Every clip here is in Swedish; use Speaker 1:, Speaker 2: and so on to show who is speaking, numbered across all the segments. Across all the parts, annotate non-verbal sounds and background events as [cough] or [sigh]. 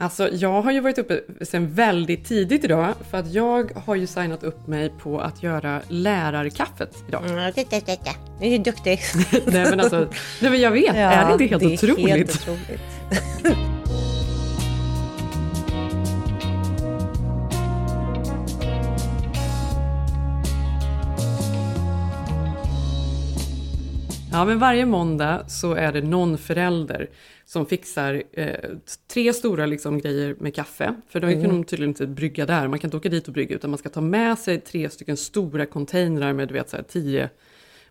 Speaker 1: Alltså, jag har ju varit uppe sedan väldigt tidigt idag för att jag har ju signat upp mig på att göra lärarkaffet idag.
Speaker 2: Mm, titta, titta. Du är ju duktig. [laughs]
Speaker 1: nej men alltså, nej men jag vet, ja, är det inte helt det är otroligt? Helt otroligt. [laughs] Ja, men varje måndag så är det någon förälder som fixar eh, tre stora liksom, grejer med kaffe. För då mm. kan de tydligen inte brygga där, man kan inte åka dit och brygga utan man ska ta med sig tre stycken stora containrar med du vet så här, tio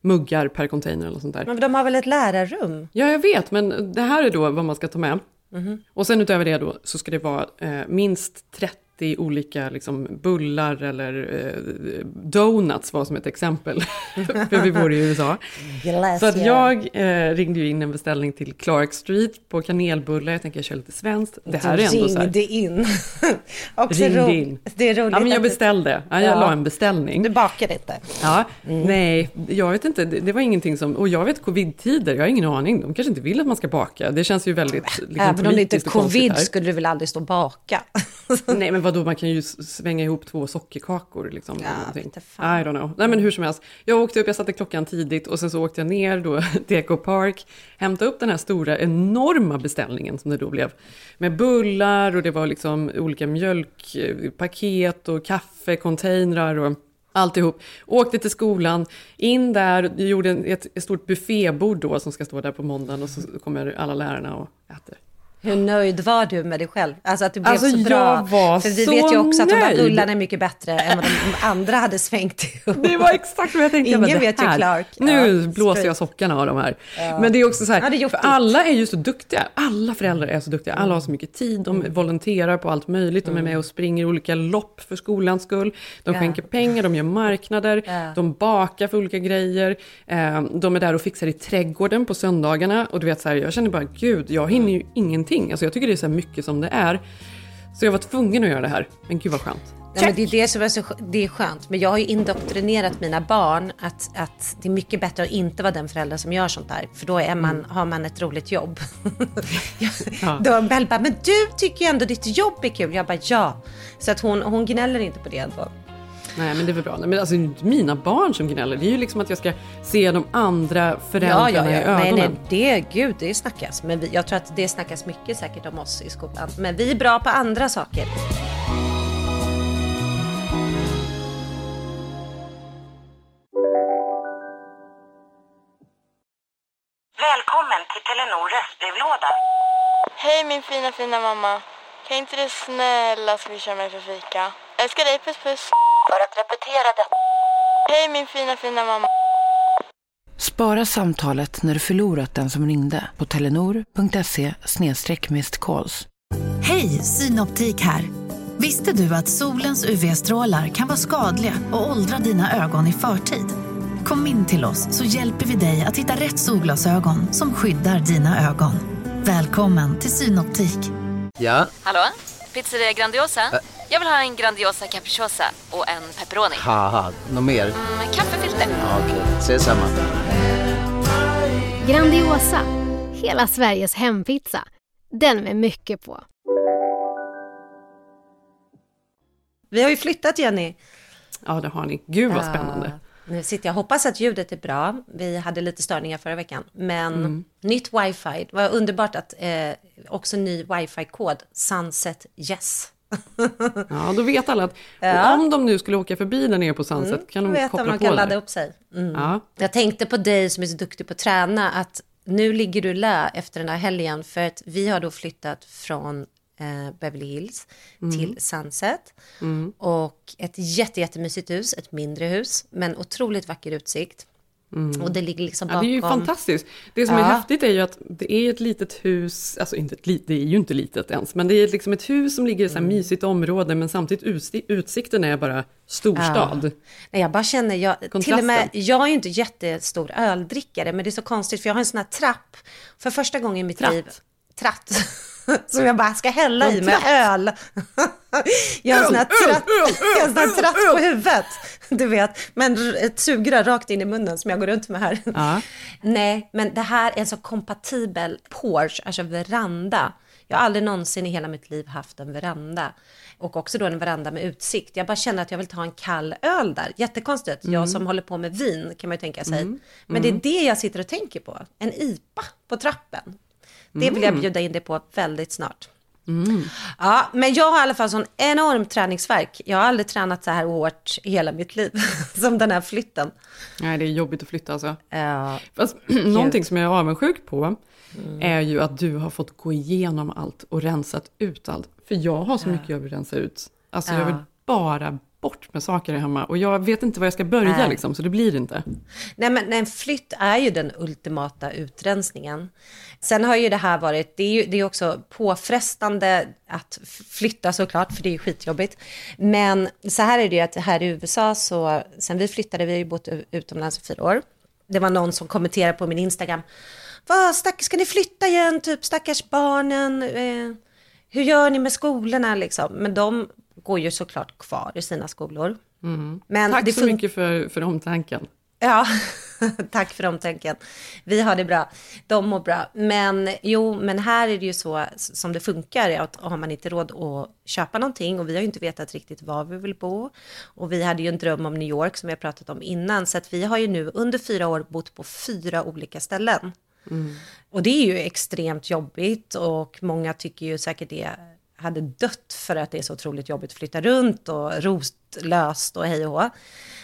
Speaker 1: muggar per container eller sånt där.
Speaker 2: Men de har väl ett lärarrum?
Speaker 1: Ja, jag vet, men det här är då vad man ska ta med. Mm. Och sen utöver det då så ska det vara eh, minst 30 30 olika liksom, bullar eller eh, donuts var som ett exempel. [laughs] För vi bor i USA. Glacier. Så att jag eh, ringde ju in en beställning till Clark Street på kanelbullar. Jag tänker jag kör lite svenskt. Det här du är ändå så här.
Speaker 2: ringde in. [laughs]
Speaker 1: Också ringde in.
Speaker 2: Det är roligt.
Speaker 1: Ja, men jag beställde. Ja, jag ja. la en beställning.
Speaker 2: Du bakade inte?
Speaker 1: Ja, mm. nej, jag vet inte. Det, det, var ingenting som, och jag vet covid-tider, jag har ingen aning. De kanske inte vill att man ska baka. Det känns ju väldigt liksom,
Speaker 2: Även om det inte är covid skulle du väl aldrig stå och baka? [laughs]
Speaker 1: nej, men vadå, man kan ju svänga ihop två sockerkakor. Liksom,
Speaker 2: ja, inte fan.
Speaker 1: I don't know. Nej, men hur som helst. Jag åkte upp, jag satte klockan tidigt och sen så åkte jag ner då [laughs] till Eco Park, hämtade upp den här stora, enorma beställningen som det då blev. Med bullar och det var liksom olika mjölkpaket och kaffecontainrar och alltihop. Åkte till skolan, in där, gjorde ett, ett stort buffébord då som ska stå där på måndagen och så kommer alla lärarna och äter.
Speaker 2: Hur nöjd var du med dig själv? Alltså att det blev
Speaker 1: alltså,
Speaker 2: så bra.
Speaker 1: Jag var
Speaker 2: För vi
Speaker 1: så
Speaker 2: vet ju också
Speaker 1: nöjd.
Speaker 2: att de bullarna är mycket bättre än vad de andra hade svängt ihop.
Speaker 1: Det var exakt vad jag tänkte.
Speaker 2: Ingen vet ju Clark.
Speaker 1: Nu ja, blåser jag sockarna av de här. Ja. Men det är också så här, ja, för alla är ju så duktiga. Alla föräldrar är så duktiga. Alla har så mycket tid. De mm. volonterar på allt möjligt. De är med och springer olika lopp för skolans skull. De skänker pengar, de gör marknader. De bakar för olika grejer. Eh, de är där och fixar i trädgården på söndagarna. Och du vet så här, jag känner bara, gud, jag hinner ju ingenting. Alltså jag tycker det är så mycket som det är. Så jag var tvungen att göra det här. Men gud vad skönt.
Speaker 2: Ja, men det är det som är så det är skönt. Men jag har ju indoktrinerat mina barn att, att det är mycket bättre att inte vara den förälder som gör sånt där. För då är man, mm. har man ett roligt jobb. [laughs] [laughs] ja. Då Bell bara, men du tycker ju ändå ditt jobb är kul. Jag bara, ja. Så att hon, hon gnäller inte på det ändå.
Speaker 1: Nej men det är väl bra. Men alltså mina barn som gnäller, det är ju liksom att jag ska se de andra föräldrarna ja, ja, ja. i ögonen.
Speaker 2: Nej, nej, det, gud, det snackas. Men vi, jag tror att det snackas mycket säkert om oss i skolan. Men vi är bra på andra saker.
Speaker 3: Välkommen till Telenor röstbrevlåda.
Speaker 4: Hej min fina fina mamma. Kan inte du snälla swisha mig för fika? Älskar dig, puss puss.
Speaker 3: För att repetera detta.
Speaker 4: Hej min fina fina mamma.
Speaker 5: Spara samtalet när du förlorat den som ringde på telenor.se calls.
Speaker 6: Hej, Synoptik här. Visste du att solens UV-strålar kan vara skadliga och åldra dina ögon i förtid? Kom in till oss så hjälper vi dig att hitta rätt solglasögon som skyddar dina ögon. Välkommen till Synoptik.
Speaker 7: Ja?
Speaker 8: Hallå? Pizzeria Grandiosa? Ä Jag vill ha en Grandiosa capriciosa och en pepperoni.
Speaker 7: något mer?
Speaker 8: Mm, kaffefilter.
Speaker 7: Ja, Okej, okay. ses samma.
Speaker 9: Grandiosa, hela Sveriges hempizza. Den med mycket på.
Speaker 2: Vi har ju flyttat Jenny.
Speaker 1: Ja, det har ni. Gud vad spännande.
Speaker 2: Nu sitter jag hoppas att ljudet är bra. Vi hade lite störningar förra veckan. Men mm. nytt wifi. Det var underbart att eh, också ny wifi-kod. Sunset Yes. [laughs]
Speaker 1: Ja, då vet alla att
Speaker 2: Ja.
Speaker 1: om de nu skulle åka förbi där nere på Sunset
Speaker 2: Mm,
Speaker 1: kan de
Speaker 2: vet
Speaker 1: koppla
Speaker 2: de
Speaker 1: på
Speaker 2: kan
Speaker 1: där.
Speaker 2: ladda upp sig. Mm.
Speaker 1: Ja.
Speaker 2: Jag tänkte på dig som är så duktig på att träna, att nu ligger du lä efter den här helgen, för att vi har då flyttat från eh, Beverly Hills
Speaker 1: Mm.
Speaker 2: till Sunset.
Speaker 1: Mm.
Speaker 2: Och ett jätte, jättemysigt hus, ett mindre hus, men otroligt vacker utsikt.
Speaker 1: Mm.
Speaker 2: Och det ligger liksom
Speaker 1: Ja,
Speaker 2: bakom...
Speaker 1: det är ju fantastiskt. Det som är
Speaker 2: Ja.
Speaker 1: häftigt är ju att det är ett litet hus, alltså inte ett litet, det är ju inte litet ens, men det är liksom ett hus som ligger i ett
Speaker 2: Mm.
Speaker 1: mysigt område, men samtidigt utsi- utsikten är bara storstad.
Speaker 2: Ja. Nej, jag bara känner, jag, till och med, jag är ju inte jättestor öldrickare, men det är så konstigt för jag har en sån här trapp. För första gången i mitt
Speaker 1: Tratt.
Speaker 2: liv, tratt, [laughs] [laughs] som jag bara ska hälla i med öl. jag har en sån här tratt, jag har sån tratt på huvudet. [laughs] Du vet, men ett sugrör rakt in i munnen som jag går runt med här.
Speaker 1: Ja. [laughs]
Speaker 2: Nej, men det här är en så kompatibel porch, alltså veranda. Jag har aldrig någonsin i hela mitt liv haft en veranda. Och också då en veranda med utsikt. Jag bara känner att jag vill ta en kall öl där. Jättekonstigt.
Speaker 1: Mm.
Speaker 2: Jag som håller på med vin kan man ju tänka sig. Men det är det jag sitter och tänker på. En IPA på trappen. Det vill jag
Speaker 1: Mm.
Speaker 2: bjuda in dig på väldigt snart. Ja, men jag har i alla fall sån enorm träningsverk. Jag har aldrig tränat så här hårt i hela mitt liv [laughs] som den här flytten.
Speaker 1: Nej, det är jobbigt att flytta alltså.
Speaker 2: Ja,
Speaker 1: Fast [clears throat] någonting som jag är avundsjuk på
Speaker 2: Mm.
Speaker 1: är ju att du har fått gå igenom allt och rensat ut allt. För jag har så mycket jag vill rensa ut. Alltså jag
Speaker 2: Ja.
Speaker 1: vill bara bort med saker hemma och jag vet inte var jag ska börja
Speaker 2: Nej.
Speaker 1: liksom, så det blir inte.
Speaker 2: Nej, men en flytt är ju den ultimata utrensningen. Sen har ju det här varit, det är ju det är också påfrestande att flytta såklart, för det är ju skitjobbigt. Men så här är det ju att här i USA så, sen vi flyttade, vi har ju bott utomlands i fyra år. Det var någon som kommenterade på min Instagram, vad stackars, ska ni flytta igen, typ stackars barnen, eh, hur gör ni med skolorna liksom? Men de går ju såklart kvar i sina skolor. Men
Speaker 1: Mm. Tack
Speaker 2: det
Speaker 1: så mycket för, för omtanken.
Speaker 2: Ja, [laughs] tack för omtanken. Vi har det bra, de mår bra. Men jo, men här är det ju så som det funkar, att har man inte råd att köpa någonting och vi har ju inte vetat riktigt var vi vill bo. Och vi hade ju en dröm om New York som vi har pratat om innan, så att vi har ju nu under fyra år bott på fyra olika ställen. Och det är ju extremt jobbigt och många tycker ju säkert det hade dött för att det är så otroligt jobbigt att flytta runt och rostlöst och hej och hå.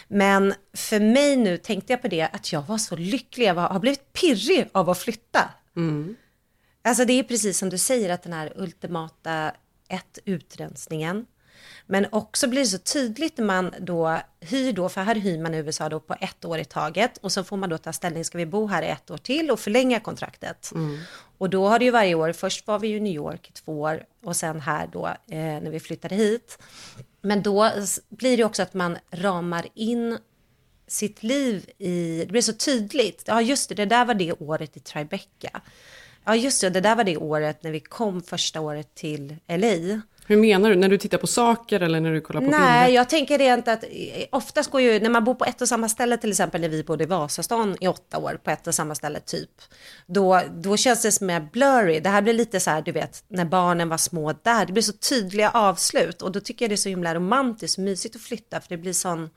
Speaker 2: Men för mig nu tänkte jag på det att jag var så lycklig, jag var, har blivit pirrig av att flytta. Alltså det är precis som du säger att den här ultimata ett utrensningen. Men också blir det så tydligt när man då hyr då, för här hyr man i USA då på ett år i taget och så får man då ta ställning, ska vi bo här i ett år till och förlänga kontraktet? Och då har det ju varje år, först var vi ju i New York i två år och sen här då eh, när vi flyttade hit. Men då blir det också att man ramar in sitt liv i, det blir så tydligt. Ja just det, det där var det året i Tribeca. Ja just det, det där var det året när vi kom första året till LA.
Speaker 1: Hur menar du? När du tittar på saker eller när du kollar på
Speaker 2: Nej,
Speaker 1: bilder?
Speaker 2: jag tänker rent att eh, oftast går ju, när man bor på ett och samma ställe, till exempel när vi bodde i Vasastan i åtta år på ett och samma ställe typ, då, då känns det som mer blurry. Det här blir lite så här, du vet, när barnen var små där, det blir så tydliga avslut och då tycker jag det är så himla romantiskt och mysigt att flytta för det blir sån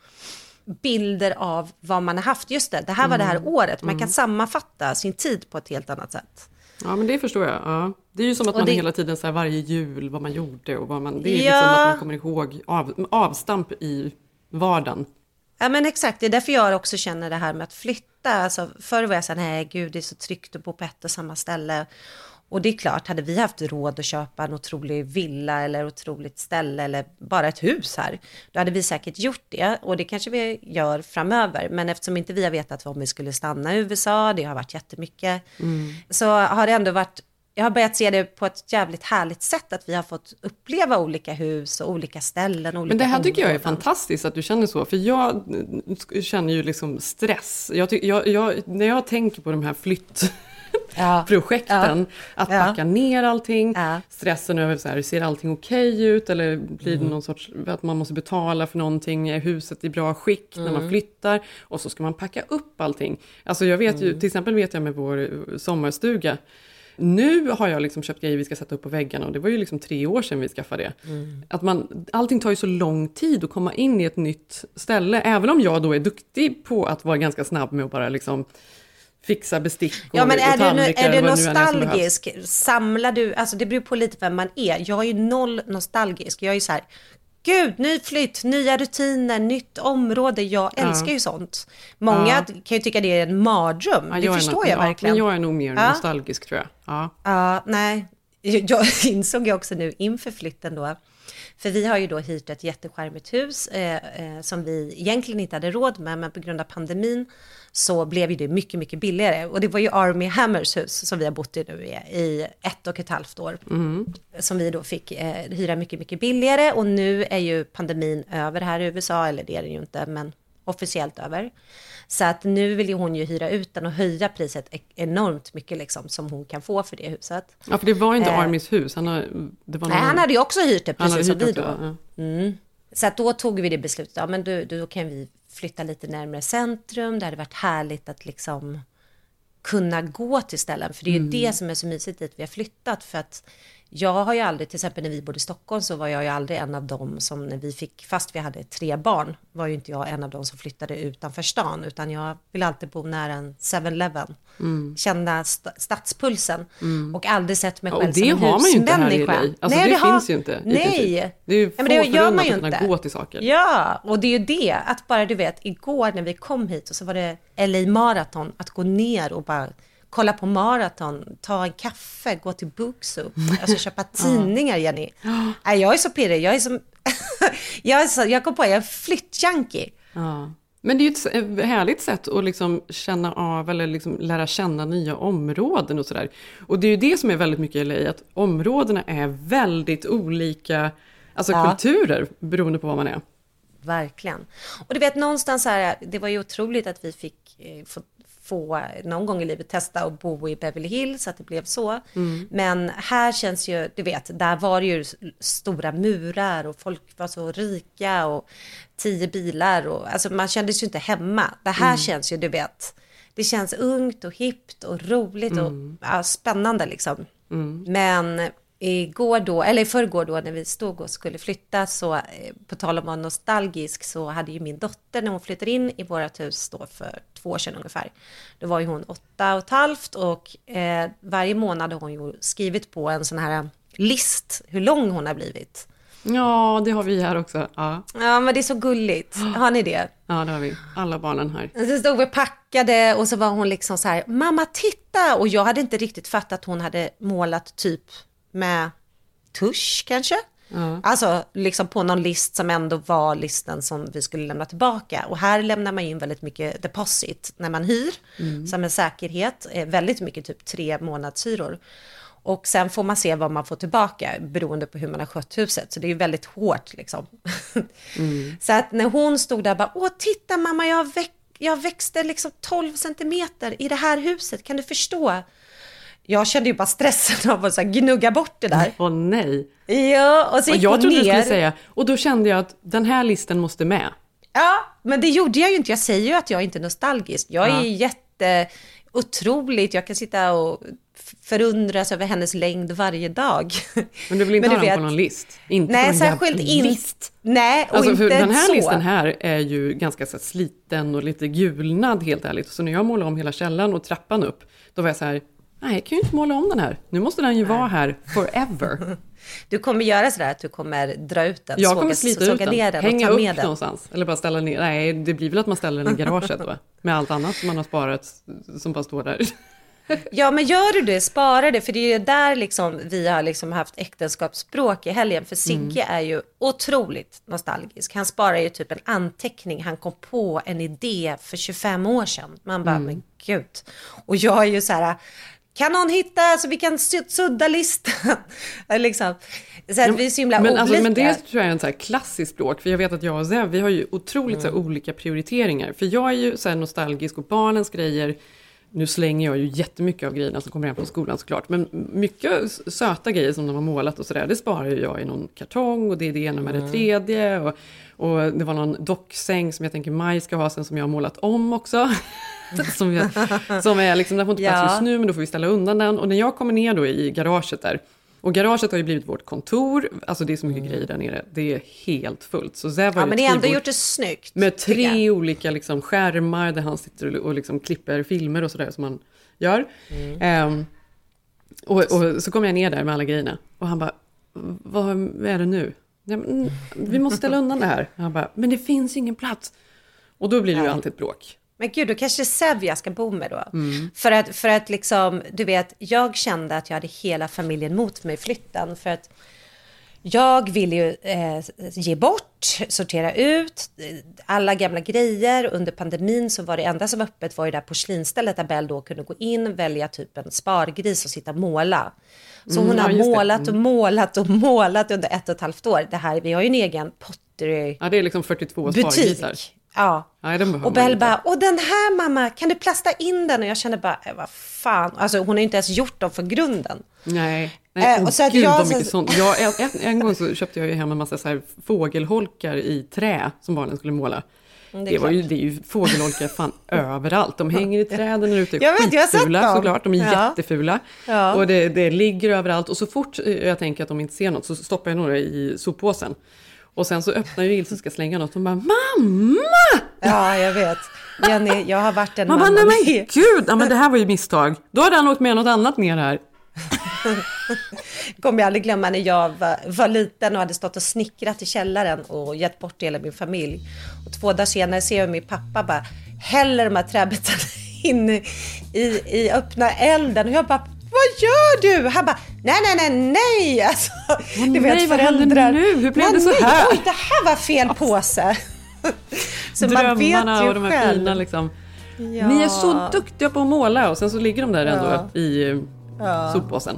Speaker 2: bilder av vad man har haft. Just det, det här var det här året. Man kan sammanfatta sin tid på ett helt annat sätt.
Speaker 1: Ja, men det förstår jag. Ja. Det är ju som att
Speaker 2: Och
Speaker 1: man
Speaker 2: det-
Speaker 1: hela tiden så här, varje jul, vad man gjorde och vad man... Det är
Speaker 2: Ja.
Speaker 1: liksom att man kommer ihåg av, avstamp i vardagen.
Speaker 2: Ja men exakt, det är därför jag också känner det här med att flytta. Alltså, förr var jag så här, nej gud det är så tryggt att bo på ett och samma ställe. Och det är klart, hade vi haft råd att köpa en otrolig villa eller otroligt ställe eller bara ett hus här, då hade vi säkert gjort det. Och det kanske vi gör framöver. Men eftersom inte vi har vetat om vi skulle stanna i USA, det har varit jättemycket, så har det ändå varit jag har börjat se det på ett jävligt härligt sätt att vi har fått uppleva olika hus och olika ställen. Olika
Speaker 1: Men det här tycker jag är
Speaker 2: områden.
Speaker 1: fantastiskt att du känner så, för jag känner ju liksom stress. Jag, jag, jag, när jag tänker på de här flyttprojekten, [laughs] att
Speaker 2: Ja.
Speaker 1: packa ner allting,
Speaker 2: Ja.
Speaker 1: stressen över så här, ser allting okej ut eller blir det någon sorts, att man måste betala för någonting, är huset i bra skick när man flyttar och så ska man packa upp allting. Alltså jag vet ju, till exempel vet jag med vår eh, sommarstuga, nu har jag liksom köpt grejer vi ska sätta upp på väggarna och det var ju liksom tre år sedan vi skaffade det. Att man, allting tar ju så lång tid att komma in i ett nytt ställe, även om jag då är duktig på att vara ganska snabb med att bara liksom fixa bestick och,
Speaker 2: Ja, men
Speaker 1: och
Speaker 2: är du,
Speaker 1: tallrikar.
Speaker 2: är du
Speaker 1: än är
Speaker 2: nostalgisk? Samlar du, alltså det beror på lite vem man är. Jag är ju noll nostalgisk. Jag är ju så här, gud, ny flytt, nya rutiner, nytt område. Jag
Speaker 1: Ja.
Speaker 2: älskar ju sånt. Många
Speaker 1: Ja.
Speaker 2: kan ju tycka det är en mardröm.
Speaker 1: Ja,
Speaker 2: det
Speaker 1: jag
Speaker 2: förstår
Speaker 1: nog-
Speaker 2: jag
Speaker 1: ja,
Speaker 2: verkligen.
Speaker 1: Men jag är nog mer
Speaker 2: Ja.
Speaker 1: nostalgisk tror jag. Ja.
Speaker 2: Ja, nej. [laughs] Jag insåg ju också nu inför flytten då, för vi har ju då hyrt ett jättecharmigt hus eh, eh, som vi egentligen inte hade råd med, men på grund av pandemin så blev ju det mycket, mycket billigare. Och det var ju Army Hammers hus som vi har bott i nu i, i ett och ett halvt år.
Speaker 1: Mm.
Speaker 2: Som vi då fick eh, hyra mycket, mycket billigare. Och nu är ju pandemin över här i USA, eller det är den ju inte, men officiellt över. Så att nu vill ju hon ju hyra ut den och höja priset enormt mycket liksom som hon kan få för det huset.
Speaker 1: ja, för det var inte
Speaker 2: Eh,
Speaker 1: Armys hus. Han, har, det var
Speaker 2: Nej, han hade ju också hyrt det, precis som vi då.
Speaker 1: ja.
Speaker 2: Mm. Så att då tog vi det beslutet, ja men då, då kan vi flytta lite närmare centrum, det hade varit härligt att liksom kunna gå till ställen, för det är ju
Speaker 1: Mm.
Speaker 2: det som är så mysigt dit vi har flyttat, för att jag har ju aldrig, till exempel när vi bodde i Stockholm så var jag ju aldrig en av dem som när vi fick, fast vi hade tre barn, var ju inte jag en av dem som flyttade utanför stan, utan jag vill alltid bo nära en 7-Eleven,
Speaker 1: Mm.
Speaker 2: känna st- stadspulsen
Speaker 1: Mm.
Speaker 2: och aldrig sett mig
Speaker 1: Ja,
Speaker 2: själv
Speaker 1: och det
Speaker 2: som en
Speaker 1: har man ju inte här i. LA. Alltså,
Speaker 2: Nej,
Speaker 1: det
Speaker 2: har-
Speaker 1: finns ju inte
Speaker 2: Nej.
Speaker 1: Det är ju
Speaker 2: Ja, men det
Speaker 1: få
Speaker 2: gör man ju
Speaker 1: att kunna gå till saker.
Speaker 2: Ja, och det är ju det, att bara du vet, igår när vi kom hit och så var det LA Marathon, att gå ner och bara kolla på maraton, ta en kaffe, gå till Booksoup, alltså köpa [laughs] tidningar, Jenny. [gasps] Nej, jag är så pirrig, jag är som, [laughs] jag, är så, jag kom på, jag är flyttjunkie.
Speaker 1: Ja. Men det är ju ett härligt sätt att liksom känna av eller liksom lära känna nya områden och sådär. Och det är ju det som är väldigt mycket i LA, att områdena är väldigt olika alltså
Speaker 2: Ja.
Speaker 1: kulturer beroende på vad man är.
Speaker 2: Verkligen. Och du vet någonstans här, det var ju otroligt att vi fick eh, få, få någon gång i livet testa att bo i Beverly Hills, att det blev så.
Speaker 1: Mm.
Speaker 2: Men här känns ju, du vet, där var det ju stora murar och folk var så rika och tio bilar och alltså man kändes ju inte hemma. Det här
Speaker 1: Mm.
Speaker 2: känns ju, du vet, det känns ungt och hippt och roligt
Speaker 1: Mm.
Speaker 2: och ja, spännande liksom.
Speaker 1: Mm.
Speaker 2: Men igår då, eller i förrgår då när vi stod och skulle flytta så eh, på tal om att vara nostalgisk så hade ju min dotter när hon flyttade in i vårt hus då för två år sedan ungefär. Då var ju hon åtta och ett halvt och eh, varje månad har hon ju skrivit på en sån här list hur lång hon har blivit.
Speaker 1: Ja, det har vi här också. Ja,
Speaker 2: Ja men det är så gulligt, har ni det?
Speaker 1: ja det har vi. Alla barnen här.
Speaker 2: Så stod vi packade och så var hon liksom så här, mamma titta! Och jag hade inte riktigt fattat att hon hade målat typ med tusch kanske.
Speaker 1: Ja.
Speaker 2: Alltså liksom på någon list som ändå var listen som vi skulle lämna tillbaka. Och här lämnar man in väldigt mycket deposit när man hyr,
Speaker 1: Mm.
Speaker 2: som en säkerhet. Eh, Väldigt mycket, typ tre månadshyror. Och sen får man se vad man får tillbaka beroende på hur man har skött huset. Så det är ju väldigt hårt liksom.
Speaker 1: Mm. [laughs]
Speaker 2: Så att när hon stod där bara, åh titta mamma, jag, väx jag växte liksom 12 centimeter i det här huset, kan du förstå? Jag kände ju bara stressen av att så gnugga bort det där.
Speaker 1: Åh nej.
Speaker 2: Ja, och så
Speaker 1: Och
Speaker 2: gick
Speaker 1: jag
Speaker 2: hon
Speaker 1: trodde du
Speaker 2: ner.
Speaker 1: skulle säga, och då kände jag att den här listan måste med.
Speaker 2: Ja, men det gjorde jag ju inte. Jag säger ju att jag inte är nostalgisk. Jag är
Speaker 1: Ja.
Speaker 2: jätte otroligt. Jag kan sitta och förundras över hennes längd varje dag.
Speaker 1: Men du vill [laughs] inte
Speaker 2: Men
Speaker 1: ha
Speaker 2: du
Speaker 1: dem på
Speaker 2: vet-
Speaker 1: någon list? Inte
Speaker 2: Nej,
Speaker 1: på någon
Speaker 2: särskilt inte.
Speaker 1: list.
Speaker 2: Nej, och
Speaker 1: Alltså
Speaker 2: inte
Speaker 1: den här
Speaker 2: så.
Speaker 1: listan här är ju ganska så sliten och lite gulnad helt ärligt. Så när jag målade om hela källaren och trappan upp, då var jag så här, nej jag kan ju inte måla om den här. Nu måste den ju vara här forever. [laughs]
Speaker 2: Du kommer göra sådär att du kommer dra ut den,
Speaker 1: Jag
Speaker 2: såga,
Speaker 1: kommer slita ut den,
Speaker 2: den
Speaker 1: hänga upp
Speaker 2: med den.
Speaker 1: någonstans. Eller bara ställa ner, nej det blir väl att man ställer den i garaget då. [laughs] Med allt annat som man har sparat som bara står där. [laughs]
Speaker 2: Ja, men gör du det, spara det, för det är ju där liksom vi har liksom haft äktenskapsspråk i helgen. För Sigge
Speaker 1: Mm.
Speaker 2: är ju otroligt nostalgisk. Han sparar ju typ en anteckning, han kom på en idé för 25 år sedan. Man bara,
Speaker 1: Mm.
Speaker 2: men gud. Och jag är ju så här, kan någon hitta så vi kan su- sudda listan? [laughs] liksom. Så att vi är så himla
Speaker 1: men,
Speaker 2: olika.
Speaker 1: alltså, men det tror jag är en så här klassisk språk, för jag vet att jag och Zev, vi har ju otroligt så
Speaker 2: Mm.
Speaker 1: här, olika prioriteringar. För jag är ju så nostalgisk och barnens grejer, nu slänger jag ju jättemycket av grejerna som kommer hem från skolan såklart, men mycket söta grejer som de har målat och sådär, det sparar ju jag i någon kartong och det är det ena med
Speaker 2: Mm.
Speaker 1: det tredje. Och, och det var någon docksäng som jag tänker Maj ska ha sen som jag har målat om också. [laughs] som, jag, som är liksom, den får inte plats
Speaker 2: Ja.
Speaker 1: just nu men då får vi ställa undan den. Och när jag kommer ner då i garaget där, Och garaget har ju blivit vårt kontor, alltså det är så mycket grejer där nere, det är helt fullt. Så Zev har
Speaker 2: Ja, men ni har ändå gjort det snyggt.
Speaker 1: Med tre olika liksom, skärmar där han sitter och, och liksom klipper filmer och sådär som han gör.
Speaker 2: Mm.
Speaker 1: Ehm, och, och så kommer jag ner där med alla grejerna och han bara, vad är det nu? Mm, vi måste ställa undan det här. Han bara, men det finns ingen plats. Och då blir det ju alltid ett bråk.
Speaker 2: Men gud, då kanske Sev jag ska bo med då.
Speaker 1: Mm.
Speaker 2: För att, för att liksom, du vet, jag kände att jag hade hela familjen mot mig i flytten. För att jag ville ju eh, ge bort, sortera ut eh, alla gamla grejer. Under pandemin så var det enda som var öppet var ju det där porslinsstället där Bell då kunde gå in, välja typ en spargris och sitta och måla. Så
Speaker 1: Mm,
Speaker 2: hon
Speaker 1: ja,
Speaker 2: har
Speaker 1: det.
Speaker 2: målat och
Speaker 1: Mm.
Speaker 2: målat och målat under ett och ett halvt år. Det här, vi har ju en egen pottery
Speaker 1: Ja, det är liksom 42
Speaker 2: butik.
Speaker 1: spargrisar.
Speaker 2: Ja.
Speaker 1: Nej,
Speaker 2: Och Bell bara, och den här mamma, kan du plasta in den? Och jag kände bara, äh, vad fan. Alltså hon har ju inte ens gjort dem från grunden.
Speaker 1: Nej,
Speaker 2: Eh,
Speaker 1: nej
Speaker 2: och
Speaker 1: och
Speaker 2: så att
Speaker 1: gud
Speaker 2: jag
Speaker 1: vad mycket sånt. Jag, en, en, gång så köpte jag ju hem en massa så här fågelholkar i trä som barnen skulle måla.
Speaker 2: Mm, det
Speaker 1: Det, var ju, det är ju fågelholkar fan [laughs] överallt. De hänger i träden ute,
Speaker 2: Jag vet, jag har sett
Speaker 1: skitfula
Speaker 2: dem.
Speaker 1: såklart. De är
Speaker 2: Ja.
Speaker 1: jättefula.
Speaker 2: Ja.
Speaker 1: Och det, det ligger överallt. Och så fort eh, jag tänker att de inte ser något så stoppar jag några i soppåsen. Och sen så öppnar ju Ilse och ska slänga något och bara “Mamma!”
Speaker 2: Ja, jag vet. Jenny, jag har varit en
Speaker 1: Man bara
Speaker 2: mamma.
Speaker 1: “Nej men gud, ja, men det här var ju misstag. Då hade han åkt med något annat ner här.” [laughs]
Speaker 2: kommer jag aldrig glömma när jag var, var liten och hade stått och snickrat i källaren och gett bort hela min familj. Och två dagar senare ser jag min pappa bara häller de här träbitarna [laughs] in i, i öppna elden och jag bara vad gör du? Han bara, nej, nej, nej, nej. [laughs] Alltså, du
Speaker 1: nej, vad händer nu? Hur blev
Speaker 2: "Men
Speaker 1: det så här?"
Speaker 2: Oj, det här var fel påse. [laughs] så man vet
Speaker 1: Drömmarna
Speaker 2: ju
Speaker 1: och de här
Speaker 2: själv.
Speaker 1: fina liksom.
Speaker 2: Ja.
Speaker 1: Ni är så duktiga på att måla och sen så ligger de där ändå
Speaker 2: Ja.
Speaker 1: i
Speaker 2: Ja.
Speaker 1: soppåsen.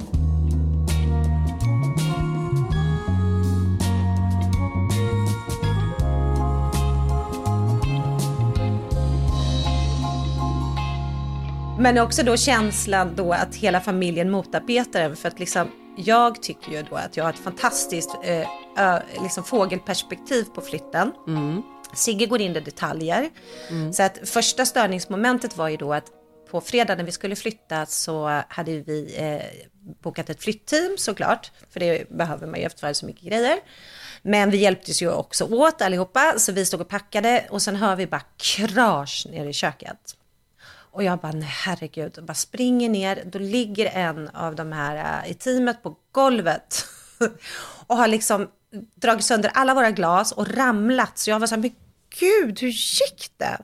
Speaker 2: Men också då känslan då att hela familjen motarbetar en. För att liksom, jag tycker ju då att jag har ett fantastiskt eh, liksom fågelperspektiv på flytten. Sigge går in i detaljer. Så att första störningsmomentet var ju då att på fredag när vi skulle flytta så hade vi eh, bokat ett flytteam såklart. För det behöver man ju efter varje så mycket grejer. Men vi hjälptes ju också åt allihopa. Så vi stod och packade och sen hör vi bara krasch nere i köket. Och jag bara, nej herregud, och bara springer ner, då ligger en av de här äh, i teamet på golvet [laughs] och har liksom dragit sönder alla våra glas och ramlat. Så jag var så här, men gud, hur gick det?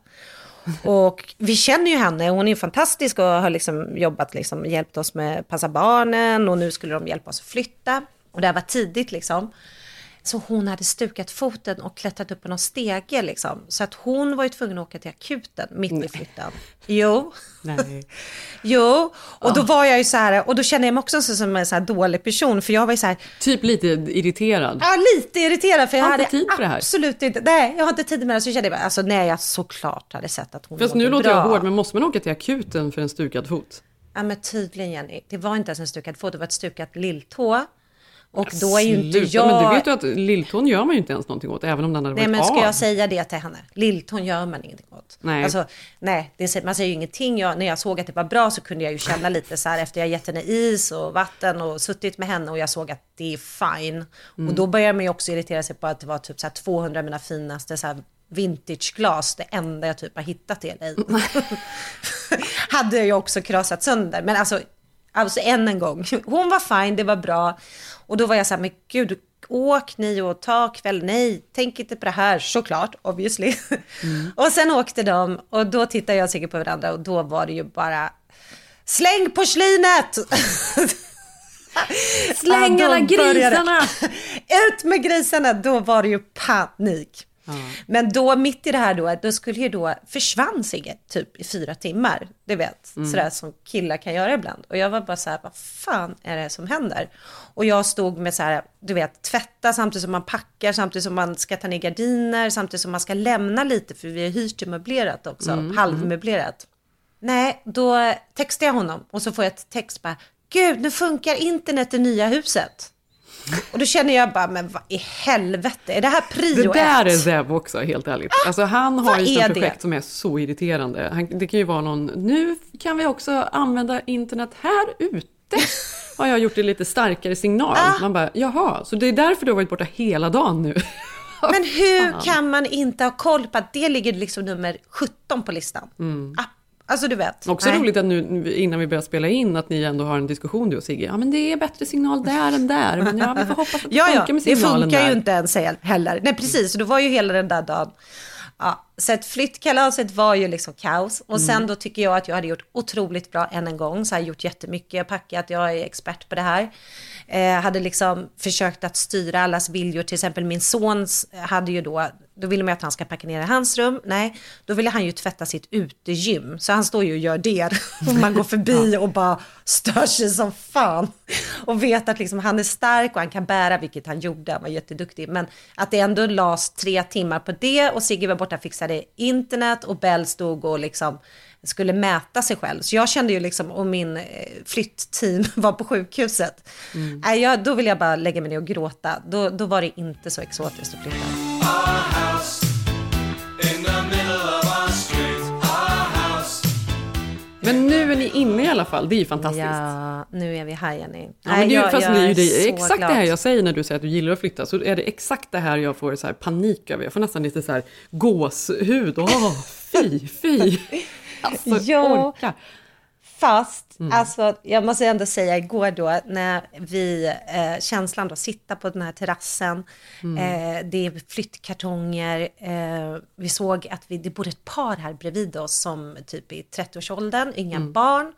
Speaker 2: Och vi känner ju henne, hon är ju fantastisk och har liksom jobbat, liksom, hjälpt oss med passa barnen och nu skulle de hjälpa oss att flytta. Och det här var tidigt liksom. Så hon hade stukat foten och klättrat upp på någon stege liksom. Så att hon var ju tvungen att åka till akuten mitt i flytten. Jo.
Speaker 1: Nej. [laughs]
Speaker 2: Jo, och då var jag ju så här, och då kände jag mig också som en så här dålig person, för jag var ju så här,
Speaker 1: Typ lite irriterad.
Speaker 2: ja lite irriterad, för jag
Speaker 1: Har
Speaker 2: hade
Speaker 1: tid för det här.
Speaker 2: absolut inte, nej, jag har inte tid med det, så kände jag alltså nej, jag såklart hade sett att hon
Speaker 1: Fast nu låter
Speaker 2: bra.
Speaker 1: jag hård, men måste man åka till akuten för en stukad fot?
Speaker 2: Ja men tydligen Jenny, det var inte ens en stukad fot, det var ett stukat lilltå. Och då är ju inte jag...
Speaker 1: Men du vet ju att lilltån gör man ju inte ens någonting åt, även om den hade
Speaker 2: Nej
Speaker 1: varit
Speaker 2: men ska
Speaker 1: av.
Speaker 2: jag säga det till henne? Lilltån gör man ingenting åt.
Speaker 1: Nej.
Speaker 2: Alltså, nej, det, man säger ju ingenting. Jag, när jag såg att det var bra så kunde jag ju känna lite så här efter jag gett henne is och vatten och suttit med henne och jag såg att det är fine.
Speaker 1: Mm.
Speaker 2: Och då börjar man ju också irritera sig på att det var typ så här 200 av mina finaste så här vintageglas, det enda jag typ har hittat det i. [laughs] [laughs] Hade jag ju också krasat sönder. Men alltså, alltså än en gång, [laughs] hon var fine, det var bra. Och då var jag så här, men gud, åk ni och ta kväll, nej, tänk inte på det här, såklart, obviously. [laughs] Och sen åkte de och då tittade jag säkert på varandra och då var det ju bara, släng porslinet!
Speaker 1: Släng [laughs] alla grisarna!
Speaker 2: Ut med grisarna, då var det ju panik. Men då mitt i det här då, då skulle ju då försvann Sigge typ i fyra timmar. Du vet,
Speaker 1: Mm.
Speaker 2: sådär som killar kan göra ibland. Och jag var bara så här, vad fan är det som händer? Och jag stod med så här, du vet, tvätta samtidigt som man packar, samtidigt som man ska ta ner gardiner, samtidigt som man ska lämna lite, för vi har hyrt det möblerat också,
Speaker 1: Mm,
Speaker 2: halvmöblerat. Nej, då textar jag honom och så får jag ett text bara, gud, nu funkar internet i nya huset. Och då känner jag bara, men vad i helvete, är det här prio
Speaker 1: Det där
Speaker 2: ett?
Speaker 1: är Zeb också, helt ärligt. Alltså han har ju sina
Speaker 2: det?
Speaker 1: projekt som är så irriterande. Han, det kan ju vara någon, nu kan vi också använda internet här ute. har jag gjort det lite starkare signal.
Speaker 2: Ah.
Speaker 1: Man bara, jaha, så det är därför du har varit borta hela dagen nu.
Speaker 2: Men [laughs] hur kan man inte ha koll på att det ligger liksom nummer 17 på listan? Ah, Alltså du vet.
Speaker 1: Också
Speaker 2: Nej.
Speaker 1: roligt att nu innan vi börjar spela in att ni ändå har en diskussion du och Sigge. Ja men det är bättre signal där än där. Men ja, vi får hoppas att det
Speaker 2: Ja, ja,
Speaker 1: funkar med
Speaker 2: det
Speaker 1: signalen
Speaker 2: funkar
Speaker 1: där.
Speaker 2: ju inte ens heller. Nej, precis. Det var ju hela den där dagen. Ja, så att flyttkalaset var ju liksom kaos. Och sen
Speaker 1: Mm.
Speaker 2: då tycker jag att jag hade gjort otroligt bra än en gång. Så jag har gjort jättemycket, packat, jag är expert på det här. Eh, hade liksom försökt att styra allas viljor. Till exempel min son hade ju då, då ville man att han ska packa ner i hans rum. Nej, då ville han ju tvätta sitt utegym. Så han står ju och gör det. [laughs] Och man går förbi [laughs] och bara stör sig som fan. Och vet att liksom han är stark och han kan bära, vilket han gjorde. Han var jätteduktig. Men att det ändå lades tre timmar på det och Sigge var borta och fixade internet och Bell stod och liksom skulle mäta sig själv. Så jag kände ju liksom, och min eh, flyttteam [laughs] var på sjukhuset.
Speaker 1: Mm.
Speaker 2: Nej, jag, då ville jag bara lägga mig ner och gråta. Då, då var det inte så exotiskt att flytta.
Speaker 1: Men nu är ni inne i alla fall, det är ju fantastiskt.
Speaker 2: Ja, nu är vi här Jenny.
Speaker 1: Ja, men det är, ju-
Speaker 2: jag-
Speaker 1: fast
Speaker 2: jag
Speaker 1: det är ju det,
Speaker 2: så
Speaker 1: exakt
Speaker 2: glad.
Speaker 1: det här jag säger när du säger att du gillar att flytta, så är det exakt det här jag får så här panik över. Jag får nästan lite så här gåshud. Åh, fy, fy. [laughs] Alltså,
Speaker 2: Ja.
Speaker 1: orka.
Speaker 2: Fast,
Speaker 1: Mm.
Speaker 2: alltså, jag måste ändå säga igår då när vi, eh, känslan då, sitta på den här terrassen,
Speaker 1: Mm.
Speaker 2: eh, det är flyttkartonger, eh, vi såg att vi, det bor ett par här bredvid oss som typ i 30-årsåldern, inga
Speaker 1: Mm.
Speaker 2: barn.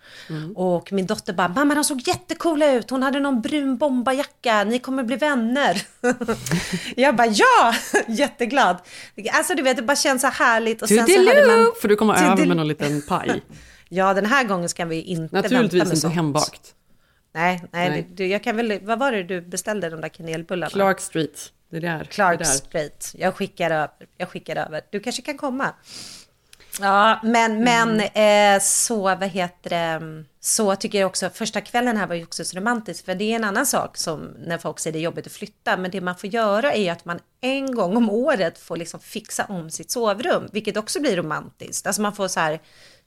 Speaker 2: Och min dotter bara, mamma de såg jättecoola ut, hon hade någon brun bombajacka, ni kommer bli vänner. [laughs] jag bara, ja, [laughs] jätteglad. Alltså du vet, det bara känns så härligt. Och sen så hade man...
Speaker 1: För du kommer över med någon liten paj. [laughs]
Speaker 2: Ja, den här gången ska vi inte vänta
Speaker 1: Naturligtvis
Speaker 2: med
Speaker 1: inte
Speaker 2: sånt.
Speaker 1: hembakt.
Speaker 2: Nej, nej,
Speaker 1: Nej.
Speaker 2: Du, jag kan väl, vad var det du beställde de där kanelbullarna?
Speaker 1: Clark Street. Det är där.
Speaker 2: Clark
Speaker 1: det är där.
Speaker 2: Street. Jag skickar över. Jag skickar över. Du kanske kan komma. Ja, men, men eh, så, vad heter det, så tycker jag också, första kvällen här var ju också så romantiskt, för det är en annan sak som när folk säger det är jobbigt att flytta, men det man får göra är ju att man en gång om året får liksom fixa om sitt sovrum, vilket också blir romantiskt. Alltså man får så här